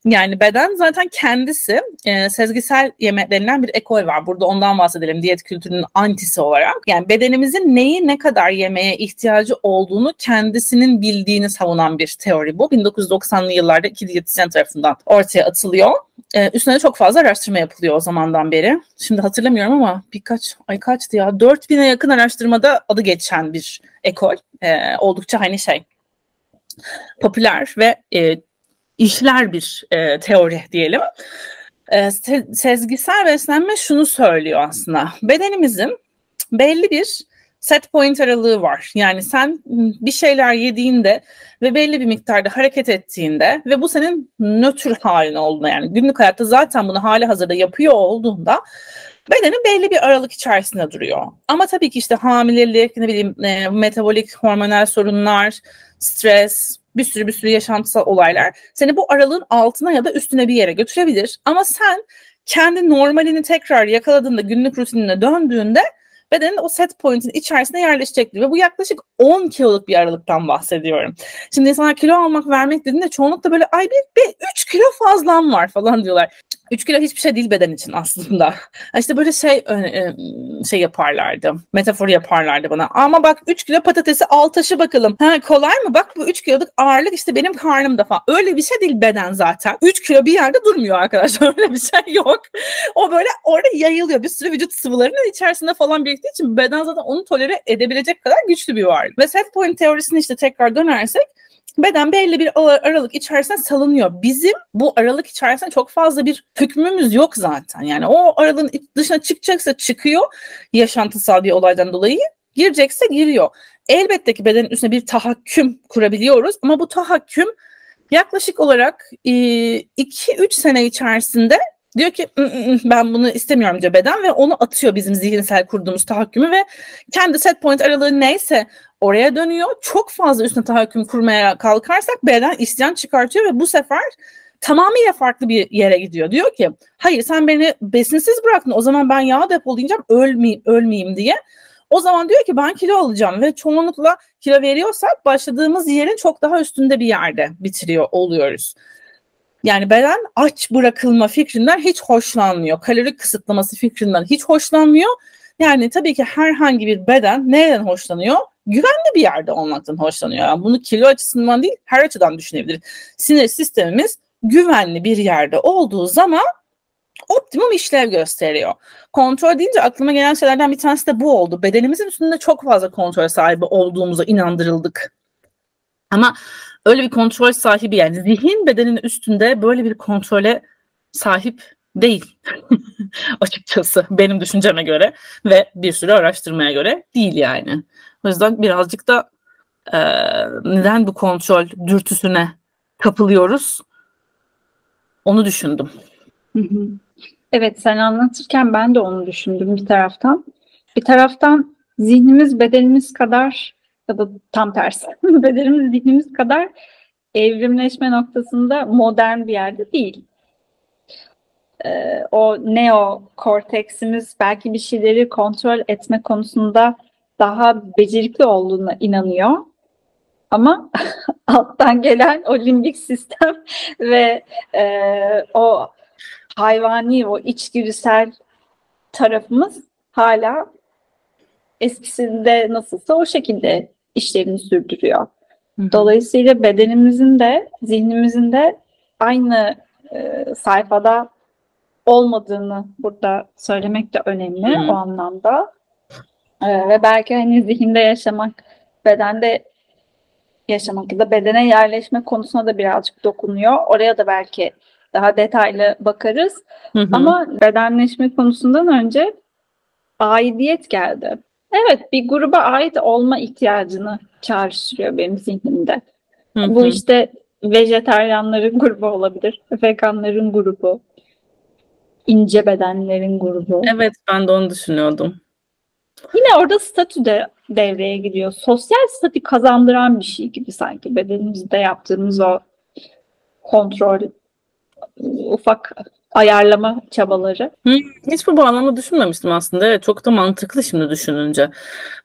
B: Yani beden zaten kendisi e, sezgisel yeme denilen bir ekol var. Burada ondan bahsedelim diyet kültürünün antisi olarak. Yani bedenimizin neyi ne kadar yemeye ihtiyacı olduğunu kendi kendisinin bildiğini savunan bir teori bu. 1990'lı yıllarda iki diyetisyen tarafından ortaya atılıyor. Ee, üstüne çok fazla araştırma yapılıyor o zamandan beri. Şimdi hatırlamıyorum ama birkaç ay kaçtı ya 4000'e yakın araştırmada adı geçen bir ekol. Ee, oldukça hani şey popüler ve e, işler bir e, teori diyelim. E, sezgisel beslenme şunu söylüyor aslında. Bedenimizin belli bir set point aralığı var. Yani sen bir şeyler yediğinde ve belli bir miktarda hareket ettiğinde ve bu senin nötr halin olduğunda yani günlük hayatta zaten bunu hali hazırda yapıyor olduğunda bedenin belli bir aralık içerisinde duruyor. Ama tabii ki işte hamilelik, ne bileyim e, metabolik hormonal sorunlar, stres, bir sürü bir sürü yaşantısal olaylar seni bu aralığın altına ya da üstüne bir yere götürebilir. Ama sen kendi normalini tekrar yakaladığında, günlük rutinine döndüğünde bedenin o set point'in içerisine yerleşecektir. Ve bu yaklaşık 10 kiloluk bir aralıktan bahsediyorum. Şimdi insanlar kilo almak, vermek dediğinde çoğunlukla böyle ay bir, bir 3 kilo fazlam var falan diyorlar. 3 kilo hiçbir şey değil beden için aslında. İşte böyle şey e, şey yaparlardı. Metafor yaparlardı bana. Ama bak 3 kilo patatesi al taşı bakalım. Ha kolay mı? Bak bu 3 kiloluk ağırlık işte benim karnımda falan. Öyle bir şey değil beden zaten. 3 kilo bir yerde durmuyor arkadaşlar. Öyle bir şey yok. O böyle orada yayılıyor. Bir sürü vücut sıvılarının içerisinde falan biriktiği için beden zaten onu tolere edebilecek kadar güçlü bir varlık. Ve set point teorisini işte tekrar dönersek beden belli bir aralık içerisinde salınıyor. Bizim bu aralık içerisinde çok fazla bir hükmümüz yok zaten. Yani o aralığın dışına çıkacaksa çıkıyor yaşantısal bir olaydan dolayı. Girecekse giriyor. Elbette ki bedenin üstüne bir tahakküm kurabiliyoruz ama bu tahakküm yaklaşık olarak 2-3 sene içerisinde diyor ki ben bunu istemiyorum diyor beden ve onu atıyor bizim zihinsel kurduğumuz tahakkümü ve kendi set point aralığı neyse oraya dönüyor. Çok fazla üstüne tahakküm kurmaya kalkarsak beden isyan çıkartıyor ve bu sefer tamamıyla farklı bir yere gidiyor. Diyor ki hayır sen beni besinsiz bıraktın o zaman ben yağ depolayacağım ölmeyeyim, ölmeyeyim diye. O zaman diyor ki ben kilo alacağım ve çoğunlukla kilo veriyorsak başladığımız yerin çok daha üstünde bir yerde bitiriyor oluyoruz. Yani beden aç bırakılma fikrinden hiç hoşlanmıyor. Kalori kısıtlaması fikrinden hiç hoşlanmıyor. Yani tabii ki herhangi bir beden neden hoşlanıyor? Güvenli bir yerde olmaktan hoşlanıyor. Yani bunu kilo açısından değil her açıdan düşünebilir. Sinir sistemimiz güvenli bir yerde olduğu zaman optimum işlev gösteriyor. Kontrol deyince aklıma gelen şeylerden bir tanesi de bu oldu. Bedenimizin üstünde çok fazla kontrol sahibi olduğumuza inandırıldık. Ama öyle bir kontrol sahibi yani zihin bedenin üstünde böyle bir kontrole sahip değil. Açıkçası benim düşünceme göre ve bir sürü araştırmaya göre değil yani. O yüzden birazcık da e, neden bu kontrol dürtüsüne kapılıyoruz onu düşündüm.
A: Evet sen anlatırken ben de onu düşündüm bir taraftan. Bir taraftan zihnimiz bedenimiz kadar ya da tam tersi bedenimiz zihnimiz kadar evrimleşme noktasında modern bir yerde değil. Ee, o neo korteksimiz belki bir şeyleri kontrol etme konusunda daha becerikli olduğuna inanıyor. Ama alttan gelen o limbik sistem ve e, o hayvani, o içgüdüsel tarafımız hala eskisinde nasılsa o şekilde işlevini sürdürüyor. Dolayısıyla bedenimizin de zihnimizin de aynı e, sayfada olmadığını burada söylemek de önemli Hı. o anlamda. Ee, ve belki hani zihinde yaşamak, bedende yaşamak ya da bedene yerleşme konusuna da birazcık dokunuyor. Oraya da belki daha detaylı bakarız. Hı hı. Ama bedenleşme konusundan önce aidiyet geldi. Evet bir gruba ait olma ihtiyacını çağrıştırıyor benim zihnimde. Hı hı. Bu işte vejetaryenlerin grubu olabilir, veganların grubu, ince bedenlerin grubu.
B: Evet ben de onu düşünüyordum.
A: Yine orada statü de devreye giriyor. Sosyal statü kazandıran bir şey gibi sanki bedenimizde yaptığımız o kontrol, ufak ayarlama çabaları.
B: hiç bu bağlamda düşünmemiştim aslında. Evet, çok da mantıklı şimdi düşününce.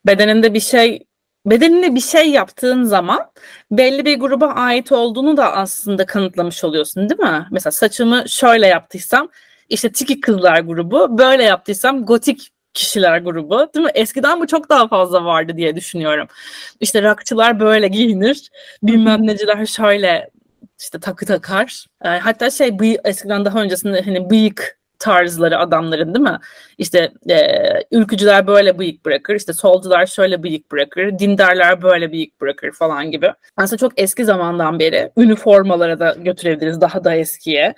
B: Bedeninde bir şey bedeninde bir şey yaptığın zaman belli bir gruba ait olduğunu da aslında kanıtlamış oluyorsun değil mi? Mesela saçımı şöyle yaptıysam işte tiki kızlar grubu, böyle yaptıysam gotik kişiler grubu değil mi? Eskiden bu çok daha fazla vardı diye düşünüyorum. İşte rakçılar böyle giyinir, bilmem neciler şöyle işte takı takar. Ee, hatta şey bıy- eskiden daha öncesinde hani bıyık tarzları adamların değil mi? İşte e, ülkücüler böyle bıyık bırakır, işte solcular şöyle bıyık bırakır, dindarlar böyle bıyık bırakır falan gibi. Aslında çok eski zamandan beri üniformalara da götürebiliriz daha da eskiye.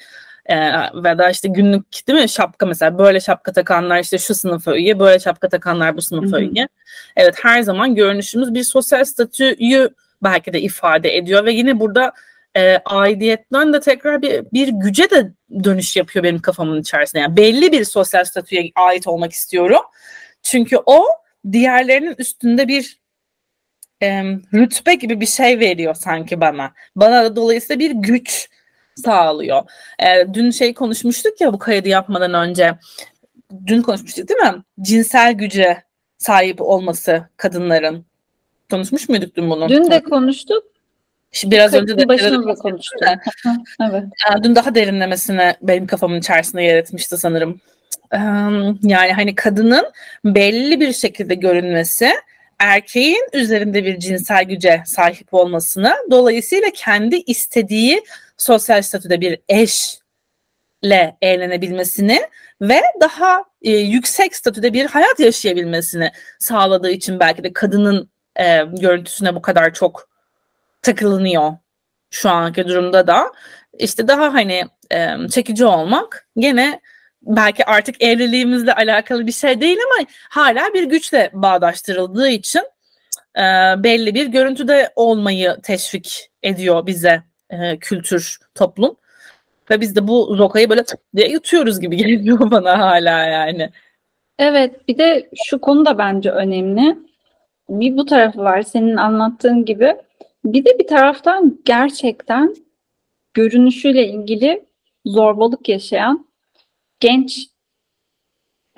B: E, ve da işte günlük değil mi şapka mesela böyle şapka takanlar işte şu sınıfa üye böyle şapka takanlar bu sınıfa üye. Evet her zaman görünüşümüz bir sosyal statüyü belki de ifade ediyor ve yine burada e, aidiyetten de tekrar bir, bir güce de dönüş yapıyor benim kafamın içerisinde. Yani belli bir sosyal statüye ait olmak istiyorum. Çünkü o diğerlerinin üstünde bir e, rütbe gibi bir şey veriyor sanki bana. Bana da dolayısıyla bir güç sağlıyor. E, dün şey konuşmuştuk ya bu kaydı yapmadan önce. Dün konuşmuştuk değil mi? Cinsel güce sahip olması kadınların. Konuşmuş muyduk dün bunu?
A: Dün de konuştuk.
B: Şimdi biraz önce de
A: başımızla konuştuk. evet.
B: Dün daha derinlemesine benim kafamın içerisinde yer etmişti sanırım. Yani hani kadının belli bir şekilde görünmesi erkeğin üzerinde bir cinsel güce sahip olmasını dolayısıyla kendi istediği sosyal statüde bir eşle eğlenebilmesini ve daha e, yüksek statüde bir hayat yaşayabilmesini sağladığı için belki de kadının e, görüntüsüne bu kadar çok takılınıyor şu anki durumda da. işte daha hani e, çekici olmak gene belki artık evliliğimizle alakalı bir şey değil ama hala bir güçle bağdaştırıldığı için e, belli bir görüntüde olmayı teşvik ediyor bize e, kültür, toplum. Ve biz de bu zokayı böyle diye yutuyoruz gibi geliyor bana hala yani.
A: Evet bir de şu konu da bence önemli. Bir bu tarafı var senin anlattığın gibi. Bir de bir taraftan gerçekten görünüşüyle ilgili zorbalık yaşayan genç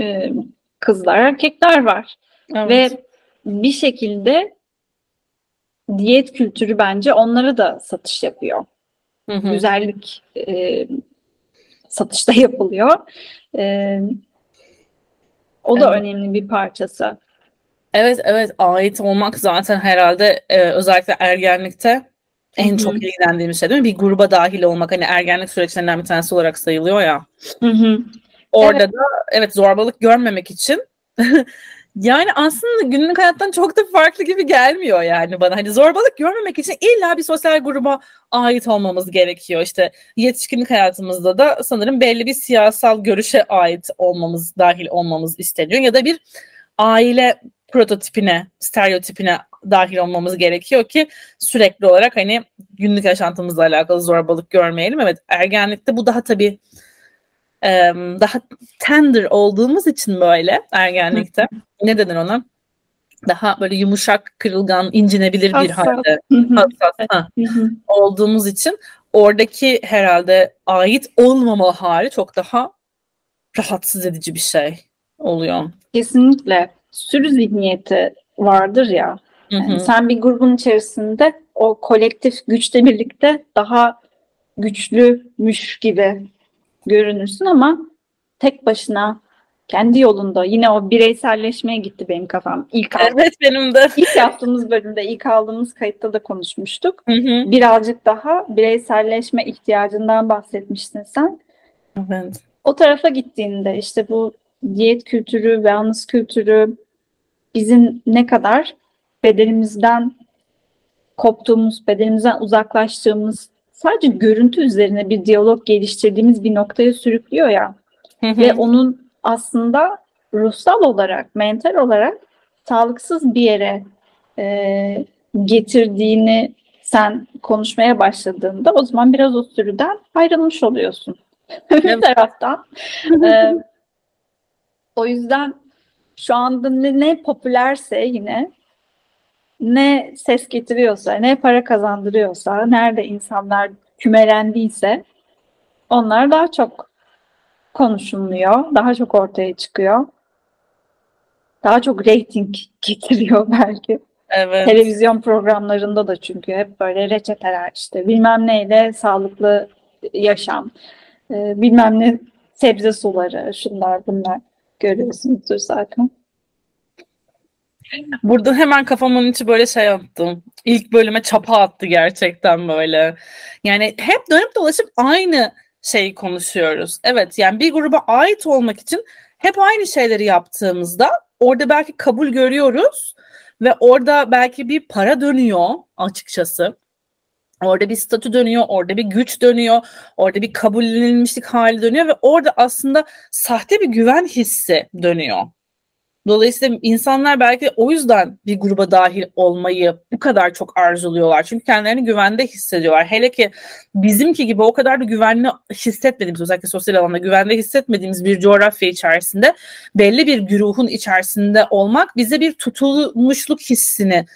A: e, kızlar, erkekler var. Evet. Ve bir şekilde diyet kültürü bence onlara da satış yapıyor. Hı hı. Güzellik e, satışta yapılıyor. E, o da evet. önemli bir parçası.
B: Evet evet ait olmak zaten herhalde e, özellikle ergenlikte en Hı-hı. çok ilgilendiğimiz şey değil mi? Bir gruba dahil olmak hani ergenlik süreçlerinden bir tanesi olarak sayılıyor ya. Hı-hı. Orada evet. da evet zorbalık görmemek için yani aslında günlük hayattan çok da farklı gibi gelmiyor yani bana. Hani zorbalık görmemek için illa bir sosyal gruba ait olmamız gerekiyor. İşte yetişkinlik hayatımızda da sanırım belli bir siyasal görüşe ait olmamız, dahil olmamız isteniyor. Ya da bir aile prototipine, stereotipine dahil olmamız gerekiyor ki sürekli olarak hani günlük yaşantımızla alakalı zorbalık görmeyelim. Evet ergenlikte bu daha tabii daha tender olduğumuz için böyle ergenlikte ne denir ona? Daha böyle yumuşak, kırılgan, incinebilir bir halde hassas olduğumuz için oradaki herhalde ait olmama hali çok daha rahatsız edici bir şey oluyor.
A: Kesinlikle. Sürü zihniyeti vardır ya. Yani sen bir grubun içerisinde o kolektif güçle birlikte daha güçlüymüş gibi görünürsün ama tek başına kendi yolunda yine o bireyselleşmeye gitti benim kafam.
B: İlk evet benim de.
A: İlk yaptığımız bölümde, ilk aldığımız kayıtta da konuşmuştuk. Hı hı. Birazcık daha bireyselleşme ihtiyacından bahsetmiştin sen.
B: Evet.
A: O tarafa gittiğinde işte bu diyet kültürü, wellness kültürü bizim ne kadar bedenimizden koptuğumuz, bedenimizden uzaklaştığımız sadece görüntü üzerine bir diyalog geliştirdiğimiz bir noktaya sürüklüyor ya. Hı hı. Ve onun aslında ruhsal olarak, mental olarak sağlıksız bir yere e, getirdiğini sen konuşmaya başladığında o zaman biraz o sürüden ayrılmış oluyorsun. bir taraftan. e, o yüzden şu anda ne, ne popülerse yine ne ses getiriyorsa, ne para kazandırıyorsa, nerede insanlar kümelendiyse onlar daha çok konuşuluyor, daha çok ortaya çıkıyor. Daha çok reyting getiriyor belki. Evet. Televizyon programlarında da çünkü hep böyle reçeteler işte bilmem neyle sağlıklı yaşam, e, bilmem ne sebze suları, şunlar bunlar görüyorsunuzdur zaten.
B: Burada hemen kafamın içi böyle şey yaptım. İlk bölüme çapa attı gerçekten böyle. Yani hep dönüp dolaşıp aynı şeyi konuşuyoruz. Evet yani bir gruba ait olmak için hep aynı şeyleri yaptığımızda orada belki kabul görüyoruz ve orada belki bir para dönüyor açıkçası. Orada bir statü dönüyor, orada bir güç dönüyor, orada bir kabullenilmişlik hali dönüyor ve orada aslında sahte bir güven hissi dönüyor. Dolayısıyla insanlar belki o yüzden bir gruba dahil olmayı bu kadar çok arzuluyorlar. Çünkü kendilerini güvende hissediyorlar. Hele ki bizimki gibi o kadar da güvenli hissetmediğimiz özellikle sosyal alanda güvende hissetmediğimiz bir coğrafya içerisinde belli bir güruhun içerisinde olmak bize bir tutulmuşluk hissini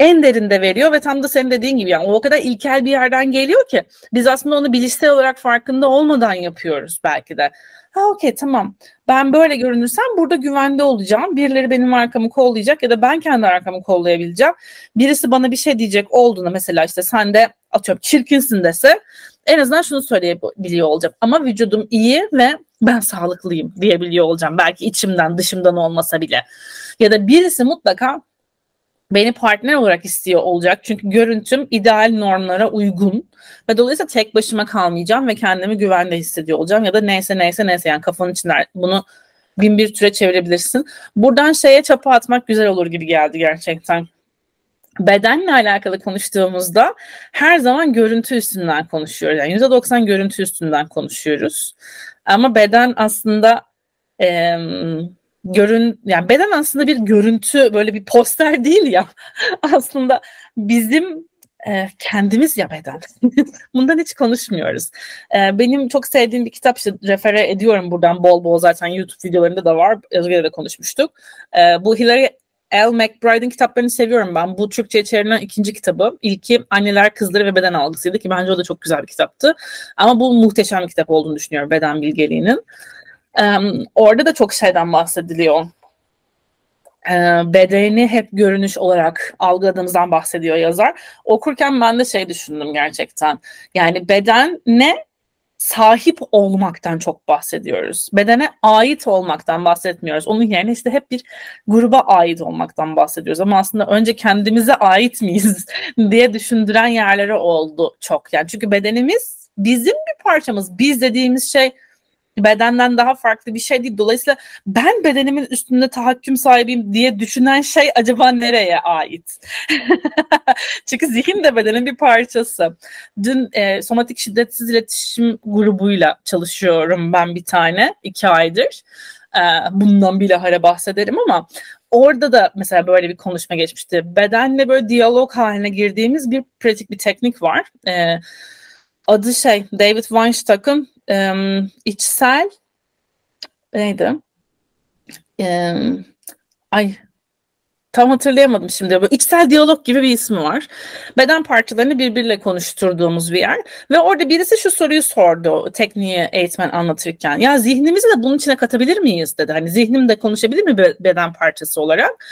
B: en derinde veriyor ve tam da senin dediğin gibi yani o kadar ilkel bir yerden geliyor ki biz aslında onu bilişsel olarak farkında olmadan yapıyoruz belki de. Ha okey tamam ben böyle görünürsem burada güvende olacağım. Birileri benim arkamı kollayacak ya da ben kendi arkamı kollayabileceğim. Birisi bana bir şey diyecek olduğunda mesela işte sen de atıyorum çirkinsin dese en azından şunu söyleyebiliyor olacağım. Ama vücudum iyi ve ben sağlıklıyım diyebiliyor olacağım. Belki içimden dışımdan olmasa bile. Ya da birisi mutlaka beni partner olarak istiyor olacak. Çünkü görüntüm ideal normlara uygun ve dolayısıyla tek başıma kalmayacağım ve kendimi güvende hissediyor olacağım ya da neyse neyse neyse yani kafanın içinde bunu bin bir türe çevirebilirsin. Buradan şeye çapa atmak güzel olur gibi geldi gerçekten. Bedenle alakalı konuştuğumuzda her zaman görüntü üstünden konuşuyoruz. Yani %90 görüntü üstünden konuşuyoruz. Ama beden aslında e, görün yani beden aslında bir görüntü böyle bir poster değil ya aslında bizim e, kendimiz ya beden. Bundan hiç konuşmuyoruz. E, benim çok sevdiğim bir kitap işte refere ediyorum buradan bol bol zaten YouTube videolarında da var. Özge'de de konuşmuştuk. E, bu Hilary L. McBride'in kitaplarını seviyorum ben. Bu Türkçe'ye çevrilen ikinci kitabı. İlki Anneler, Kızları ve Beden Algısıydı ki bence o da çok güzel bir kitaptı. Ama bu muhteşem bir kitap olduğunu düşünüyorum beden bilgeliğinin. Orada da çok şeyden bahsediliyor. Bedeni hep görünüş olarak algıladığımızdan bahsediyor yazar. Okurken ben de şey düşündüm gerçekten. Yani beden ne sahip olmaktan çok bahsediyoruz. Bedene ait olmaktan bahsetmiyoruz. Onun yerine işte hep bir gruba ait olmaktan bahsediyoruz. Ama aslında önce kendimize ait miyiz diye düşündüren yerleri oldu çok. Yani çünkü bedenimiz bizim bir parçamız. Biz dediğimiz şey bedenden daha farklı bir şey değil. Dolayısıyla ben bedenimin üstünde tahakküm sahibiyim diye düşünen şey acaba nereye ait? Çünkü zihin de bedenin bir parçası. Dün e, somatik şiddetsiz iletişim grubuyla çalışıyorum ben bir tane iki aydır. E, bundan bilahare bahsederim ama orada da mesela böyle bir konuşma geçmişti. Bedenle böyle diyalog haline girdiğimiz bir pratik bir teknik var. E, adı şey David Weinstock'ın e, içsel neydi? E, ay tam hatırlayamadım şimdi. Böyle içsel diyalog gibi bir ismi var. Beden parçalarını birbiriyle konuşturduğumuz bir yer. Ve orada birisi şu soruyu sordu tekniği eğitmen anlatırken. Ya zihnimizi de bunun içine katabilir miyiz dedi. Hani zihnim de konuşabilir mi beden parçası olarak?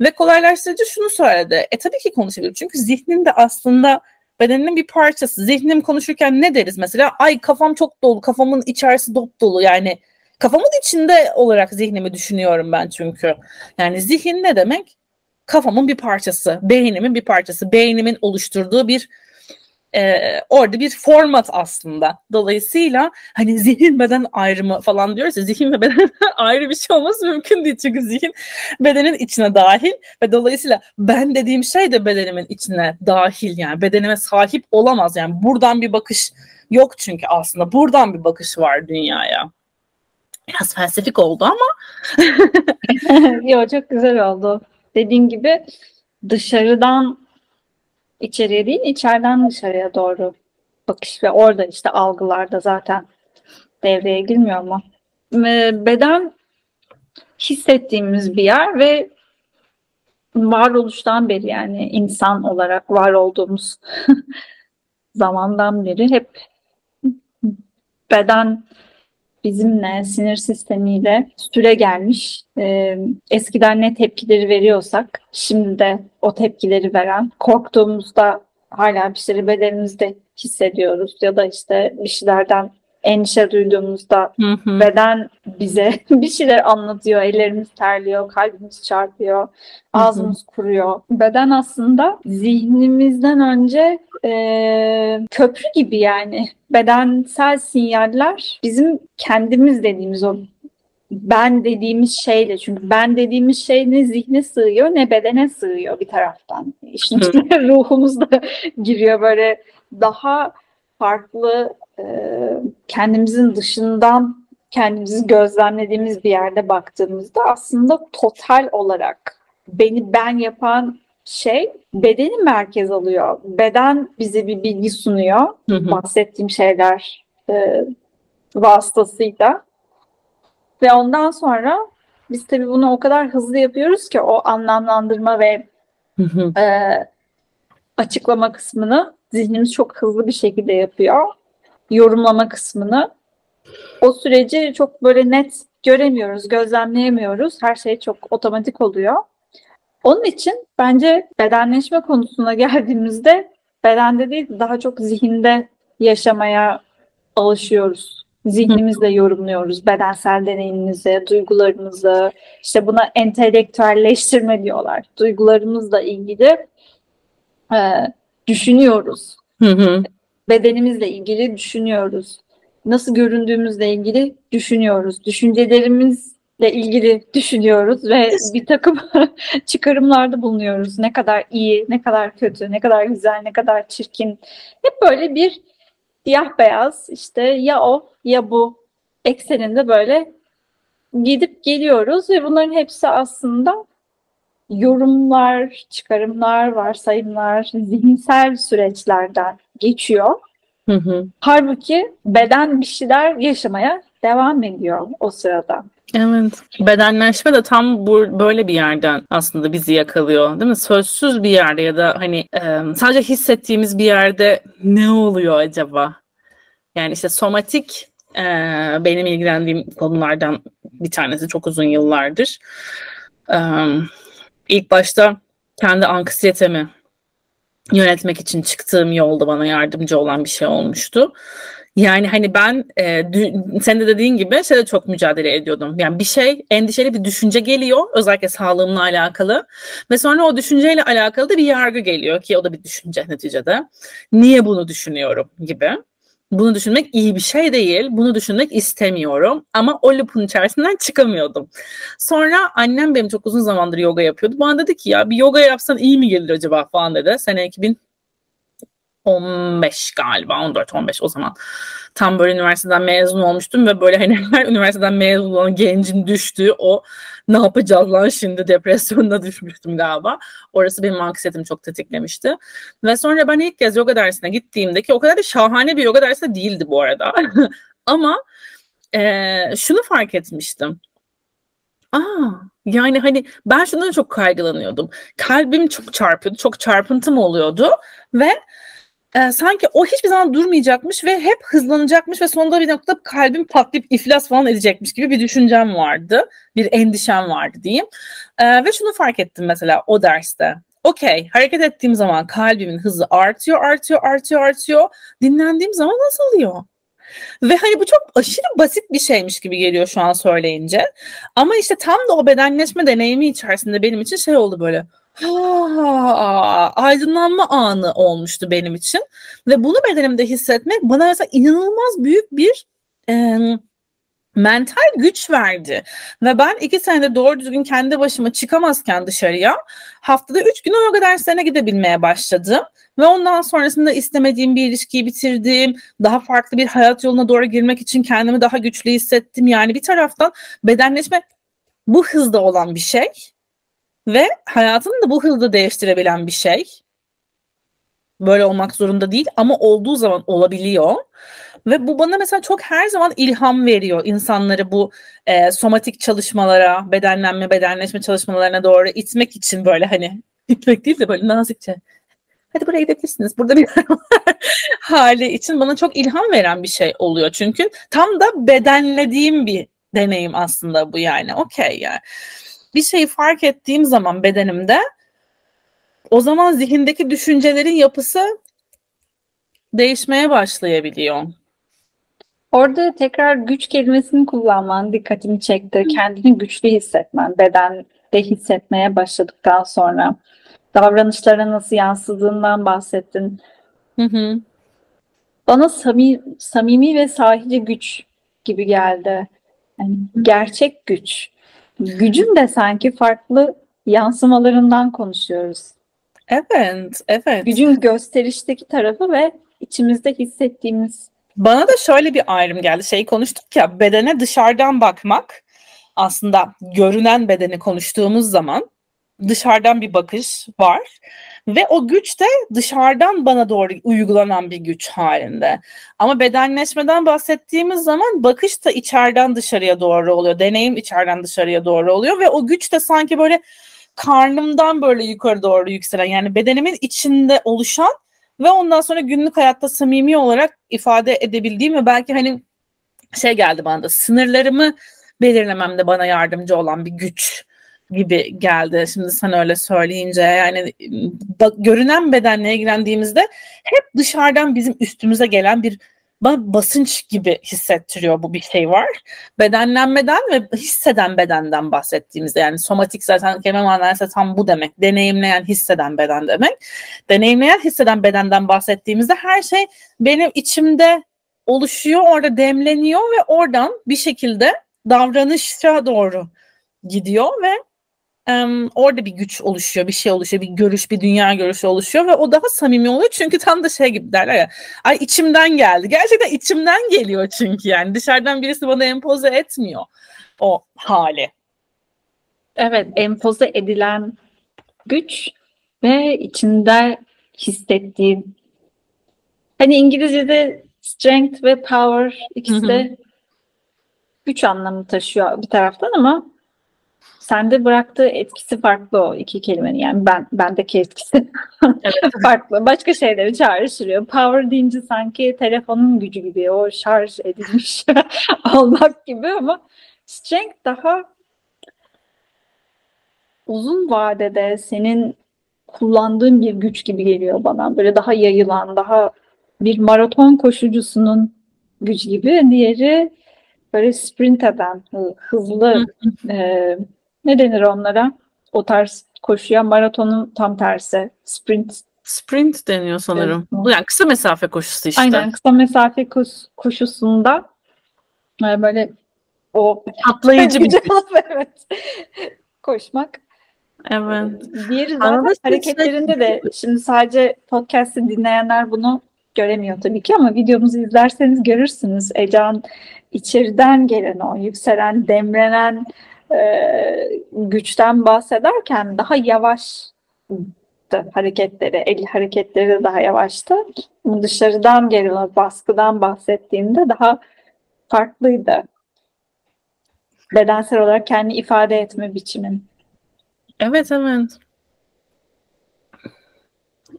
B: Ve kolaylaştırıcı şunu söyledi. E tabii ki konuşabilir. Çünkü zihnin de aslında bedeninin bir parçası. Zihnim konuşurken ne deriz mesela? Ay kafam çok dolu, kafamın içerisi dop dolu. Yani kafamın içinde olarak zihnimi düşünüyorum ben çünkü. Yani zihin ne demek? Kafamın bir parçası, beynimin bir parçası, beynimin oluşturduğu bir e, orada bir format aslında. Dolayısıyla hani zihin beden ayrımı falan diyoruz ya zihin ve beden ayrı bir şey olması mümkün değil. Çünkü zihin bedenin içine dahil ve dolayısıyla ben dediğim şey de bedenimin içine dahil yani bedenime sahip olamaz. Yani buradan bir bakış yok çünkü aslında buradan bir bakış var dünyaya. Biraz felsefik oldu ama.
A: Yok çok güzel oldu. Dediğin gibi dışarıdan içeriye değil, içeriden dışarıya doğru bakış ve orada işte algılarda zaten devreye girmiyor mu? Beden hissettiğimiz bir yer ve varoluştan beri yani insan olarak var olduğumuz zamandan beri hep beden bizimle, sinir sistemiyle süre gelmiş. Ee, eskiden ne tepkileri veriyorsak, şimdi de o tepkileri veren, korktuğumuzda hala bir şeyleri bedenimizde hissediyoruz ya da işte bir şeylerden endişe duyduğumuzda hı hı. beden bize bir şeyler anlatıyor. Ellerimiz terliyor, kalbimiz çarpıyor, ağzımız hı hı. kuruyor. Beden aslında zihnimizden önce e, köprü gibi yani. Bedensel sinyaller bizim kendimiz dediğimiz o ben dediğimiz şeyle çünkü ben dediğimiz şey ne zihne sığıyor ne bedene sığıyor bir taraftan. İşin içine ruhumuz da giriyor böyle daha farklı kendimizin dışından kendimizi gözlemlediğimiz bir yerde baktığımızda aslında total olarak beni ben yapan şey bedeni merkez alıyor. Beden bize bir bilgi sunuyor.
B: Hı hı.
A: Bahsettiğim şeyler e, vasıtasıyla. Ve ondan sonra biz tabii bunu o kadar hızlı yapıyoruz ki o anlamlandırma ve
B: Hı hı.
A: e, açıklama kısmını zihnimiz çok hızlı bir şekilde yapıyor. Yorumlama kısmını. O süreci çok böyle net göremiyoruz, gözlemleyemiyoruz. Her şey çok otomatik oluyor. Onun için bence bedenleşme konusuna geldiğimizde bedende değil daha çok zihinde yaşamaya alışıyoruz. Zihnimizle yorumluyoruz bedensel deneyimimizi, duygularımızı. İşte buna entelektüelleştirme diyorlar. Duygularımızla ilgili e, düşünüyoruz.
B: Hı hı.
A: Bedenimizle ilgili düşünüyoruz. Nasıl göründüğümüzle ilgili düşünüyoruz. Düşüncelerimizle ilgili düşünüyoruz ve bir takım çıkarımlarda bulunuyoruz. Ne kadar iyi, ne kadar kötü, ne kadar güzel, ne kadar çirkin. Hep böyle bir siyah beyaz işte ya o ya bu ekseninde böyle gidip geliyoruz ve bunların hepsi aslında yorumlar, çıkarımlar, varsayımlar, zihinsel süreçlerden geçiyor.
B: Hı hı.
A: Halbuki beden bir şeyler yaşamaya devam ediyor o sırada.
B: Evet. Bedenleşme de tam bu böyle bir yerden aslında bizi yakalıyor, değil mi? Sözsüz bir yerde ya da hani e, sadece hissettiğimiz bir yerde ne oluyor acaba? Yani işte somatik e, benim ilgilendiğim konulardan bir tanesi çok uzun yıllardır. E, ilk başta kendi anksiyetemi yönetmek için çıktığım yolda bana yardımcı olan bir şey olmuştu. Yani hani ben e, senin de dediğin gibi şeyde çok mücadele ediyordum. Yani bir şey endişeli bir düşünce geliyor özellikle sağlığımla alakalı ve sonra o düşünceyle alakalı da bir yargı geliyor ki o da bir düşünce neticede. Niye bunu düşünüyorum gibi. Bunu düşünmek iyi bir şey değil. Bunu düşünmek istemiyorum. Ama o loop'un içerisinden çıkamıyordum. Sonra annem benim çok uzun zamandır yoga yapıyordu. Bana dedi ki ya bir yoga yapsan iyi mi gelir acaba falan dedi. Sene 2015 galiba 14-15 o zaman. Tam böyle üniversiteden mezun olmuştum ve böyle hani her üniversiteden mezun olan gencin düştüğü o ne yapacağız lan şimdi depresyonuna düşmüştüm galiba. Orası benim anksiyetimi çok tetiklemişti. Ve sonra ben ilk kez yoga dersine gittiğimde ki o kadar da şahane bir yoga dersi de değildi bu arada. Ama e, şunu fark etmiştim. Aa, yani hani ben şundan çok kaygılanıyordum. Kalbim çok çarpıyordu, çok çarpıntım oluyordu ve e, sanki o hiçbir zaman durmayacakmış ve hep hızlanacakmış ve sonunda bir noktada kalbim patlayıp iflas falan edecekmiş gibi bir düşüncem vardı. Bir endişem vardı diyeyim. E, ve şunu fark ettim mesela o derste. Okey, hareket ettiğim zaman kalbimin hızı artıyor, artıyor, artıyor, artıyor. Dinlendiğim zaman azalıyor. Ve hani bu çok aşırı basit bir şeymiş gibi geliyor şu an söyleyince. Ama işte tam da o bedenleşme deneyimi içerisinde benim için şey oldu böyle. Ha, aydınlanma anı olmuştu benim için. Ve bunu bedenimde hissetmek bana mesela inanılmaz büyük bir e, mental güç verdi. Ve ben iki senede doğru düzgün kendi başıma çıkamazken dışarıya haftada üç gün yoga derslerine gidebilmeye başladım. Ve ondan sonrasında istemediğim bir ilişkiyi bitirdim. Daha farklı bir hayat yoluna doğru girmek için kendimi daha güçlü hissettim. Yani bir taraftan bedenleşme bu hızda olan bir şey. Ve hayatını da bu hızda değiştirebilen bir şey. Böyle olmak zorunda değil ama olduğu zaman olabiliyor. Ve bu bana mesela çok her zaman ilham veriyor insanları bu e, somatik çalışmalara, bedenlenme, bedenleşme çalışmalarına doğru itmek için böyle hani itmek değil de böyle nazikçe. Hadi buraya gidebilirsiniz. Burada bir hali için bana çok ilham veren bir şey oluyor. Çünkü tam da bedenlediğim bir deneyim aslında bu yani. Okey yani. Bir şeyi fark ettiğim zaman bedenimde o zaman zihindeki düşüncelerin yapısı değişmeye başlayabiliyor.
A: Orada tekrar güç kelimesini kullanman dikkatimi çekti. Kendini güçlü hissetmen, bedende hissetmeye başladıktan sonra davranışlara nasıl yansıdığından bahsettin.
B: Hı hı.
A: Bana samimi, samimi ve sahici güç gibi geldi. Yani gerçek güç. Gücün de sanki farklı yansımalarından konuşuyoruz.
B: Evet, evet.
A: Gücün gösterişteki tarafı ve içimizde hissettiğimiz
B: bana da şöyle bir ayrım geldi. Şey konuştuk ya bedene dışarıdan bakmak aslında görünen bedeni konuştuğumuz zaman dışarıdan bir bakış var ve o güç de dışarıdan bana doğru uygulanan bir güç halinde. Ama bedenleşmeden bahsettiğimiz zaman bakış da içeriden dışarıya doğru oluyor. Deneyim içeriden dışarıya doğru oluyor ve o güç de sanki böyle karnımdan böyle yukarı doğru yükselen yani bedenimin içinde oluşan ve ondan sonra günlük hayatta samimi olarak ifade edebildiğim ve belki hani şey geldi bana da sınırlarımı belirlememde bana yardımcı olan bir güç gibi geldi. Şimdi sen öyle söyleyince yani bak, görünen bedenle ilgilendiğimizde hep dışarıdan bizim üstümüze gelen bir basınç gibi hissettiriyor bu bir şey var. Bedenlenmeden ve hisseden bedenden bahsettiğimizde yani somatik zaten kelime manası tam bu demek. Deneyimleyen, hisseden beden demek. Deneyimleyen, hisseden bedenden bahsettiğimizde her şey benim içimde oluşuyor, orada demleniyor ve oradan bir şekilde davranışa doğru gidiyor ve um, orada bir güç oluşuyor, bir şey oluşuyor, bir görüş, bir dünya görüşü oluşuyor ve o daha samimi oluyor çünkü tam da şey gibi derler ya, ay içimden geldi. Gerçekten içimden geliyor çünkü yani dışarıdan birisi bana empoze etmiyor o hali.
A: Evet, empoze edilen güç ve içinde hissettiğin. Hani İngilizce'de strength ve power ikisi de güç anlamı taşıyor bir taraftan ama sende bıraktığı etkisi farklı o iki kelimenin. Yani ben bendeki etkisi evet. farklı. Başka şeyleri çağrıştırıyor. Power deyince sanki telefonun gücü gibi o şarj edilmiş olmak gibi ama strength daha uzun vadede senin kullandığın bir güç gibi geliyor bana. Böyle daha yayılan, daha bir maraton koşucusunun gücü gibi. Diğeri böyle sprint eden, hızlı e, ne denir onlara? O tarz koşuya maratonun tam tersi. Sprint.
B: Sprint deniyor sanırım. Evet. Yani kısa mesafe koşusu işte.
A: Aynen kısa mesafe koş, koşusunda e, böyle o
B: atlayıcı bir
A: evet. koşmak.
B: Evet.
A: Diğeri zaten hareketlerinde de şimdi sadece podcast'i dinleyenler bunu göremiyor tabii ki ama videomuzu izlerseniz görürsünüz. Ecan içeriden gelen o yükselen, demlenen güçten bahsederken daha yavaş hareketleri, el hareketleri daha yavaştı. Dışarıdan gelen baskıdan bahsettiğimde daha farklıydı. Bedensel olarak kendi ifade etme biçimin.
B: Evet evet.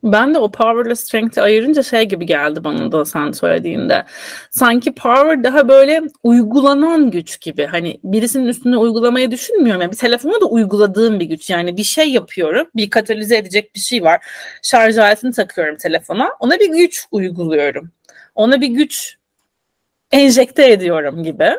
B: Ben de o power ile strength'i ayırınca şey gibi geldi bana da sen söylediğinde. Sanki power daha böyle uygulanan güç gibi. Hani birisinin üstüne uygulamayı düşünmüyorum. Yani bir telefona da uyguladığım bir güç. Yani bir şey yapıyorum. Bir katalize edecek bir şey var. Şarj aletini takıyorum telefona. Ona bir güç uyguluyorum. Ona bir güç enjekte ediyorum gibi.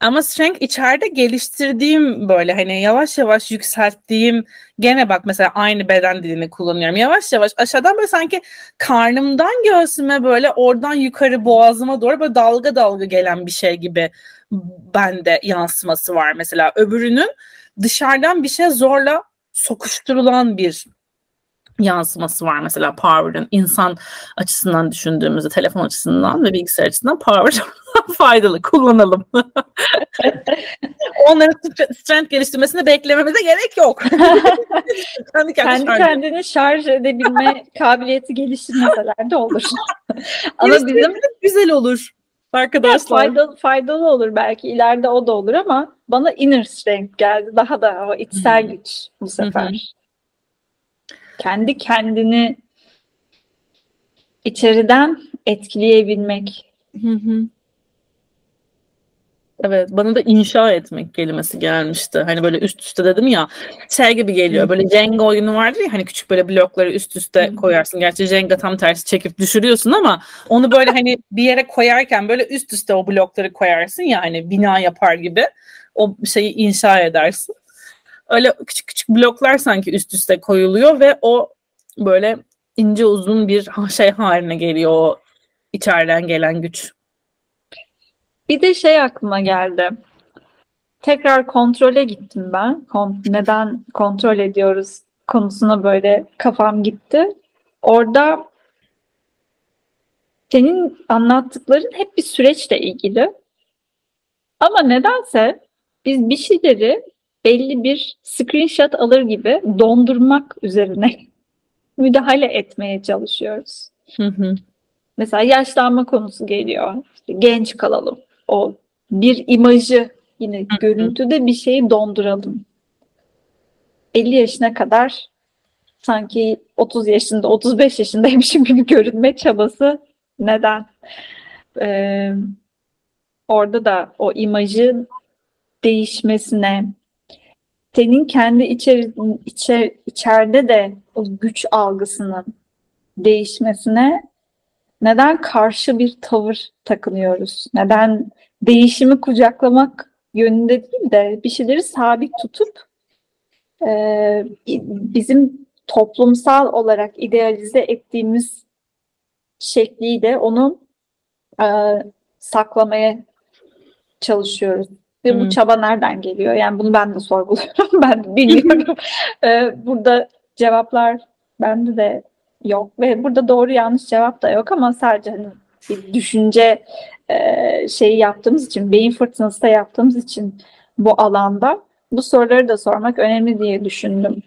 B: Ama strength içeride geliştirdiğim böyle hani yavaş yavaş yükselttiğim gene bak mesela aynı beden dilini kullanıyorum. Yavaş yavaş aşağıdan böyle sanki karnımdan göğsüme böyle oradan yukarı boğazıma doğru böyle dalga dalga gelen bir şey gibi bende yansıması var mesela. Öbürünün dışarıdan bir şey zorla sokuşturulan bir yansıması var mesela Power'ın insan açısından düşündüğümüzde telefon açısından ve bilgisayar açısından Power faydalı kullanalım. Onların strength geliştirmesini beklememize gerek yok.
A: kendi, kendi kendini şarj edebilme kabiliyeti geliştirmeseler de olur.
B: ama bizim güzel olur arkadaşlar.
A: faydalı, faydalı olur belki ileride o da olur ama bana inner strength geldi. Daha da o içsel güç bu sefer kendi kendini içeriden etkileyebilmek. Hı hı.
B: Evet bana da inşa etmek kelimesi gelmişti. Hani böyle üst üste dedim ya şey gibi geliyor. Böyle Jenga oyunu vardır ya hani küçük böyle blokları üst üste koyarsın. Gerçi Jenga tam tersi çekip düşürüyorsun ama onu böyle hani bir yere koyarken böyle üst üste o blokları koyarsın ya hani bina yapar gibi o şeyi inşa edersin öyle küçük küçük bloklar sanki üst üste koyuluyor ve o böyle ince uzun bir şey haline geliyor o içeriden gelen güç.
A: Bir de şey aklıma geldi. Tekrar kontrole gittim ben. Neden kontrol ediyoruz konusuna böyle kafam gitti. Orada senin anlattıkların hep bir süreçle ilgili. Ama nedense biz bir şeyleri belli bir screenshot alır gibi dondurmak üzerine müdahale etmeye çalışıyoruz.
B: Hı hı.
A: Mesela yaşlanma konusu geliyor. İşte genç kalalım. O bir imajı yine hı hı. görüntüde bir şeyi donduralım. 50 yaşına kadar sanki 30 yaşında, 35 yaşındaymışım gibi görünme çabası neden? Ee, orada da o imajın değişmesine, senin kendi içer, içer, içeride de o güç algısının değişmesine neden karşı bir tavır takınıyoruz? Neden değişimi kucaklamak yönünde değil de bir şeyleri sabit tutup e, bizim toplumsal olarak idealize ettiğimiz şekliyle onu e, saklamaya çalışıyoruz. Ve hmm. bu çaba nereden geliyor? Yani bunu ben de sorguluyorum. ben bilmiyorum. ee, burada cevaplar bende de yok. Ve burada doğru yanlış cevap da yok ama sadece hani bir düşünce e, şeyi yaptığımız için, beyin fırtınası da yaptığımız için bu alanda bu soruları da sormak önemli diye düşündüm.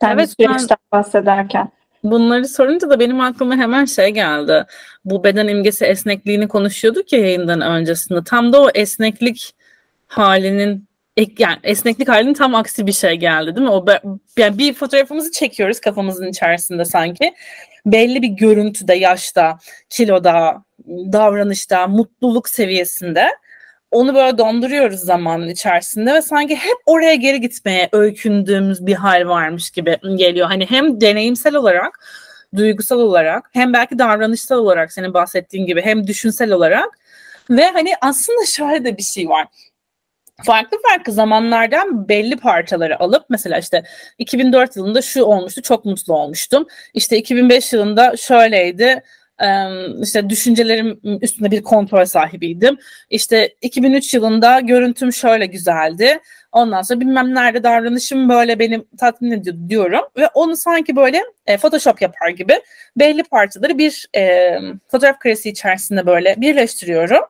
A: Sen evet, süreçten ben... bahsederken.
B: Bunları sorunca da benim aklıma hemen şey geldi. Bu beden imgesi esnekliğini konuşuyorduk ya yayından öncesinde. Tam da o esneklik halinin yani esneklik halinin tam aksi bir şey geldi değil mi? O yani bir fotoğrafımızı çekiyoruz kafamızın içerisinde sanki. Belli bir görüntüde, yaşta, kiloda, davranışta, mutluluk seviyesinde onu böyle donduruyoruz zamanın içerisinde ve sanki hep oraya geri gitmeye öykündüğümüz bir hal varmış gibi geliyor. Hani hem deneyimsel olarak, duygusal olarak, hem belki davranışsal olarak senin bahsettiğin gibi hem düşünsel olarak ve hani aslında şöyle de bir şey var farklı farklı zamanlardan belli parçaları alıp mesela işte 2004 yılında şu olmuştu çok mutlu olmuştum. İşte 2005 yılında şöyleydi işte düşüncelerim üstünde bir kontrol sahibiydim. İşte 2003 yılında görüntüm şöyle güzeldi. Ondan sonra bilmem nerede davranışım böyle benim tatmin ediyor diyorum ve onu sanki böyle e, Photoshop yapar gibi belli parçaları bir e, fotoğraf karesi içerisinde böyle birleştiriyorum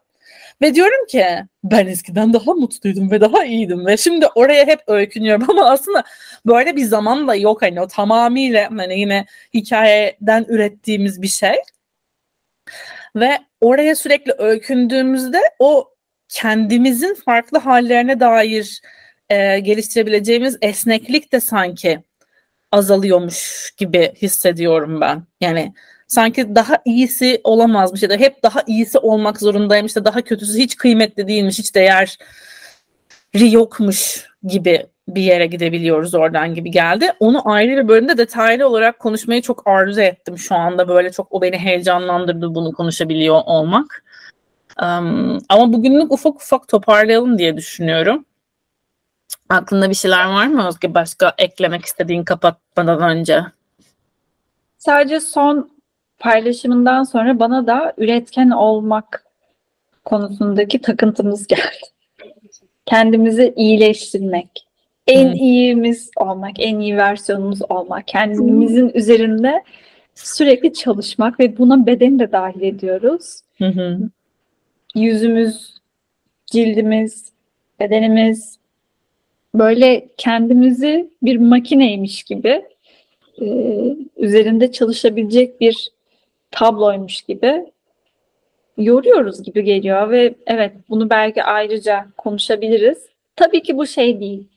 B: ve diyorum ki ben eskiden daha mutluydum ve daha iyiydim ve şimdi oraya hep öykünüyorum ama aslında böyle bir zaman da yok hani o tamamıyla hani yine hikayeden ürettiğimiz bir şey. Ve oraya sürekli öykündüğümüzde o kendimizin farklı hallerine dair e, geliştirebileceğimiz esneklik de sanki azalıyormuş gibi hissediyorum ben. Yani sanki daha iyisi olamazmış ya da hep daha iyisi olmak zorundaymış da daha kötüsü hiç kıymetli değilmiş, hiç değeri yokmuş gibi bir yere gidebiliyoruz oradan gibi geldi. Onu ayrı bir bölümde detaylı olarak konuşmayı çok arzu ettim şu anda. Böyle çok o beni heyecanlandırdı bunu konuşabiliyor olmak. Um, ama bugünlük ufak ufak toparlayalım diye düşünüyorum. Aklında bir şeyler var mı Özge? Başka eklemek istediğin kapatmadan önce?
A: Sadece son paylaşımından sonra bana da üretken olmak konusundaki takıntımız geldi. Kendimizi iyileştirmek, en iyimiz olmak, en iyi versiyonumuz olmak, kendimizin üzerinde sürekli çalışmak ve buna bedeni de dahil ediyoruz. Hı hı. Yüzümüz, cildimiz, bedenimiz böyle kendimizi bir makineymiş gibi e, üzerinde çalışabilecek bir tabloymuş gibi yoruyoruz gibi geliyor ve evet bunu belki ayrıca konuşabiliriz. Tabii ki bu şey değil.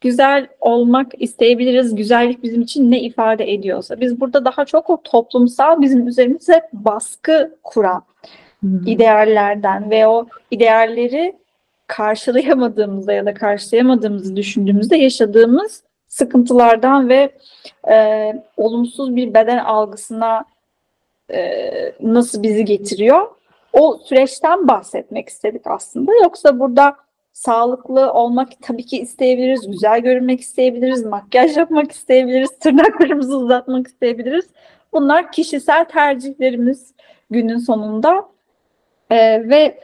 A: Güzel olmak isteyebiliriz. Güzellik bizim için ne ifade ediyorsa. Biz burada daha çok o toplumsal bizim üzerimize baskı kuran hmm. ideallerden ve o idealleri karşılayamadığımızda ya da karşılayamadığımızı düşündüğümüzde yaşadığımız sıkıntılardan ve e, olumsuz bir beden algısına e, nasıl bizi getiriyor? O süreçten bahsetmek istedik aslında. Yoksa burada sağlıklı olmak tabii ki isteyebiliriz, güzel görünmek isteyebiliriz, makyaj yapmak isteyebiliriz, tırnaklarımızı uzatmak isteyebiliriz. Bunlar kişisel tercihlerimiz günün sonunda. Ee, ve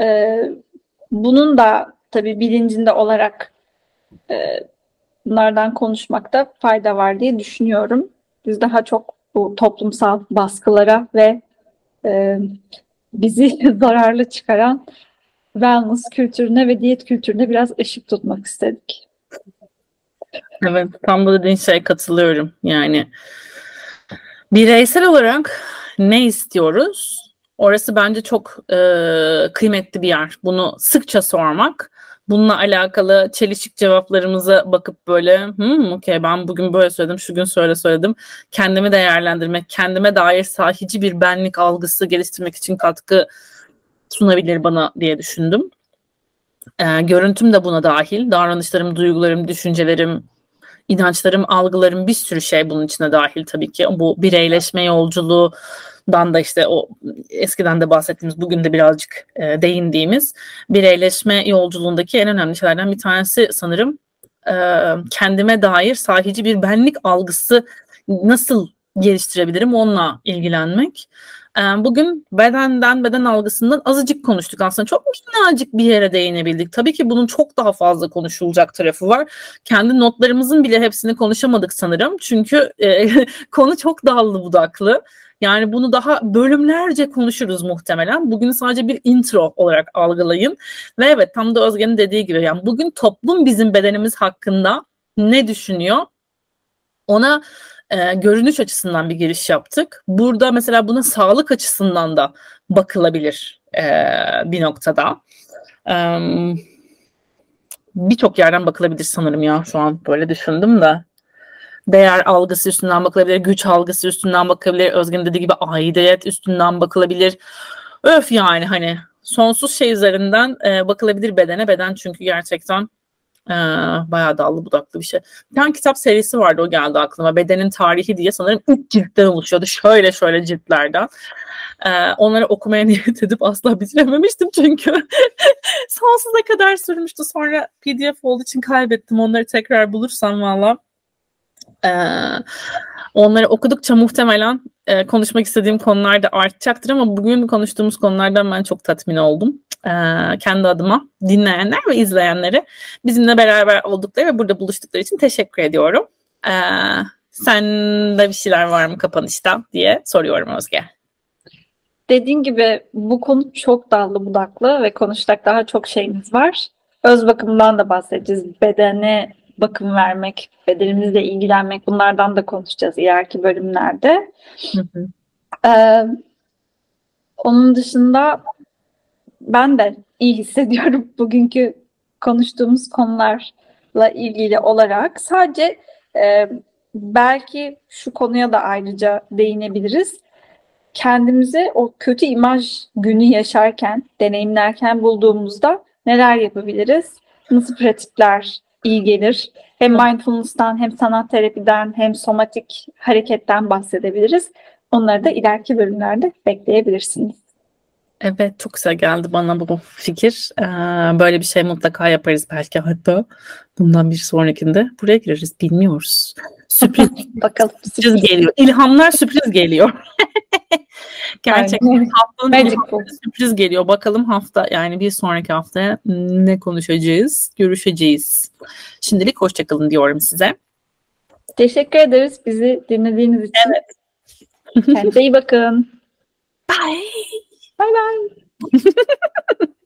A: e, bunun da tabii bilincinde olarak e, bunlardan konuşmakta fayda var diye düşünüyorum. Biz daha çok bu toplumsal baskılara ve e, bizi zararlı çıkaran wellness kültürüne ve diyet kültürüne biraz ışık tutmak istedik.
B: Evet, tam da dediğin şeye katılıyorum. Yani bireysel olarak ne istiyoruz? Orası bence çok e, kıymetli bir yer. Bunu sıkça sormak, bununla alakalı çelişik cevaplarımıza bakıp böyle hmm, okey ben bugün böyle söyledim, şu gün söyle söyledim. Kendimi değerlendirmek, kendime dair sahici bir benlik algısı geliştirmek için katkı sunabilir bana diye düşündüm. E, görüntüm de buna dahil. Davranışlarım, duygularım, düşüncelerim, inançlarım, algılarım bir sürü şey bunun içine dahil tabii ki. Bu bireyleşme yolculuğundan da işte o eskiden de bahsettiğimiz, bugün de birazcık e, değindiğimiz bireyleşme yolculuğundaki en önemli şeylerden bir tanesi sanırım e, kendime dair sahici bir benlik algısı nasıl geliştirebilirim onunla ilgilenmek. Bugün bedenden, beden algısından azıcık konuştuk aslında. Çok minnacık bir yere değinebildik. Tabii ki bunun çok daha fazla konuşulacak tarafı var. Kendi notlarımızın bile hepsini konuşamadık sanırım. Çünkü e, konu çok dallı budaklı. Yani bunu daha bölümlerce konuşuruz muhtemelen. Bugün sadece bir intro olarak algılayın. Ve evet tam da Özge'nin dediği gibi yani bugün toplum bizim bedenimiz hakkında ne düşünüyor? Ona e, görünüş açısından bir giriş yaptık. Burada mesela buna sağlık açısından da bakılabilir e, bir noktada. E, Birçok yerden bakılabilir sanırım ya şu an böyle düşündüm de. Değer algısı üstünden bakılabilir, güç algısı üstünden bakılabilir, Özgün dediği gibi aidiyet üstünden bakılabilir. Öf yani hani sonsuz şey üzerinden e, bakılabilir bedene. Beden çünkü gerçekten ee, bayağı dallı budaklı bir şey. Bir tane kitap serisi vardı o geldi aklıma. Bedenin Tarihi diye sanırım üç ciltten oluşuyordu. Şöyle şöyle ciltlerden. Ee, onları okumaya niyet edip asla bitirememiştim çünkü sonsuza kadar sürmüştü. Sonra pdf olduğu için kaybettim. Onları tekrar bulursam valla. Ee, onları okudukça muhtemelen e, konuşmak istediğim konular da artacaktır ama bugün konuştuğumuz konulardan ben çok tatmin oldum. E, kendi adıma dinleyenler ve izleyenleri bizimle beraber oldukları ve burada buluştukları için teşekkür ediyorum. E, de bir şeyler var mı kapanışta diye soruyorum Özge.
A: Dediğin gibi bu konu çok dallı budaklı ve konuşacak daha çok şeyimiz var. Öz bakımından da bahsedeceğiz. Bedene bakım vermek, bedenimizle ilgilenmek bunlardan da konuşacağız ileriki bölümlerde. Hı hı. Ee, onun dışında ben de iyi hissediyorum bugünkü konuştuğumuz konularla ilgili olarak. Sadece e, belki şu konuya da ayrıca değinebiliriz. Kendimizi o kötü imaj günü yaşarken, deneyimlerken bulduğumuzda neler yapabiliriz? Nasıl pratikler iyi gelir? Hem mindfulness'tan hem sanat terapiden hem somatik hareketten bahsedebiliriz. Onları da ileriki bölümlerde bekleyebilirsiniz.
B: Evet çok güzel geldi bana bu fikir. Ee, böyle bir şey mutlaka yaparız belki hatta bundan bir sonrakinde buraya gireriz bilmiyoruz. Sürpriz.
A: Bakalım.
B: Sürpriz geliyor. İlhamlar sürpriz geliyor. Gerçekten haftanın Magic hafta sürpriz geliyor. Bakalım hafta yani bir sonraki hafta ne konuşacağız, görüşeceğiz. Şimdilik hoşçakalın diyorum size.
A: Teşekkür ederiz bizi dinlediğiniz için.
B: Evet.
A: Kendinize iyi bakın. Bye. Bye bye.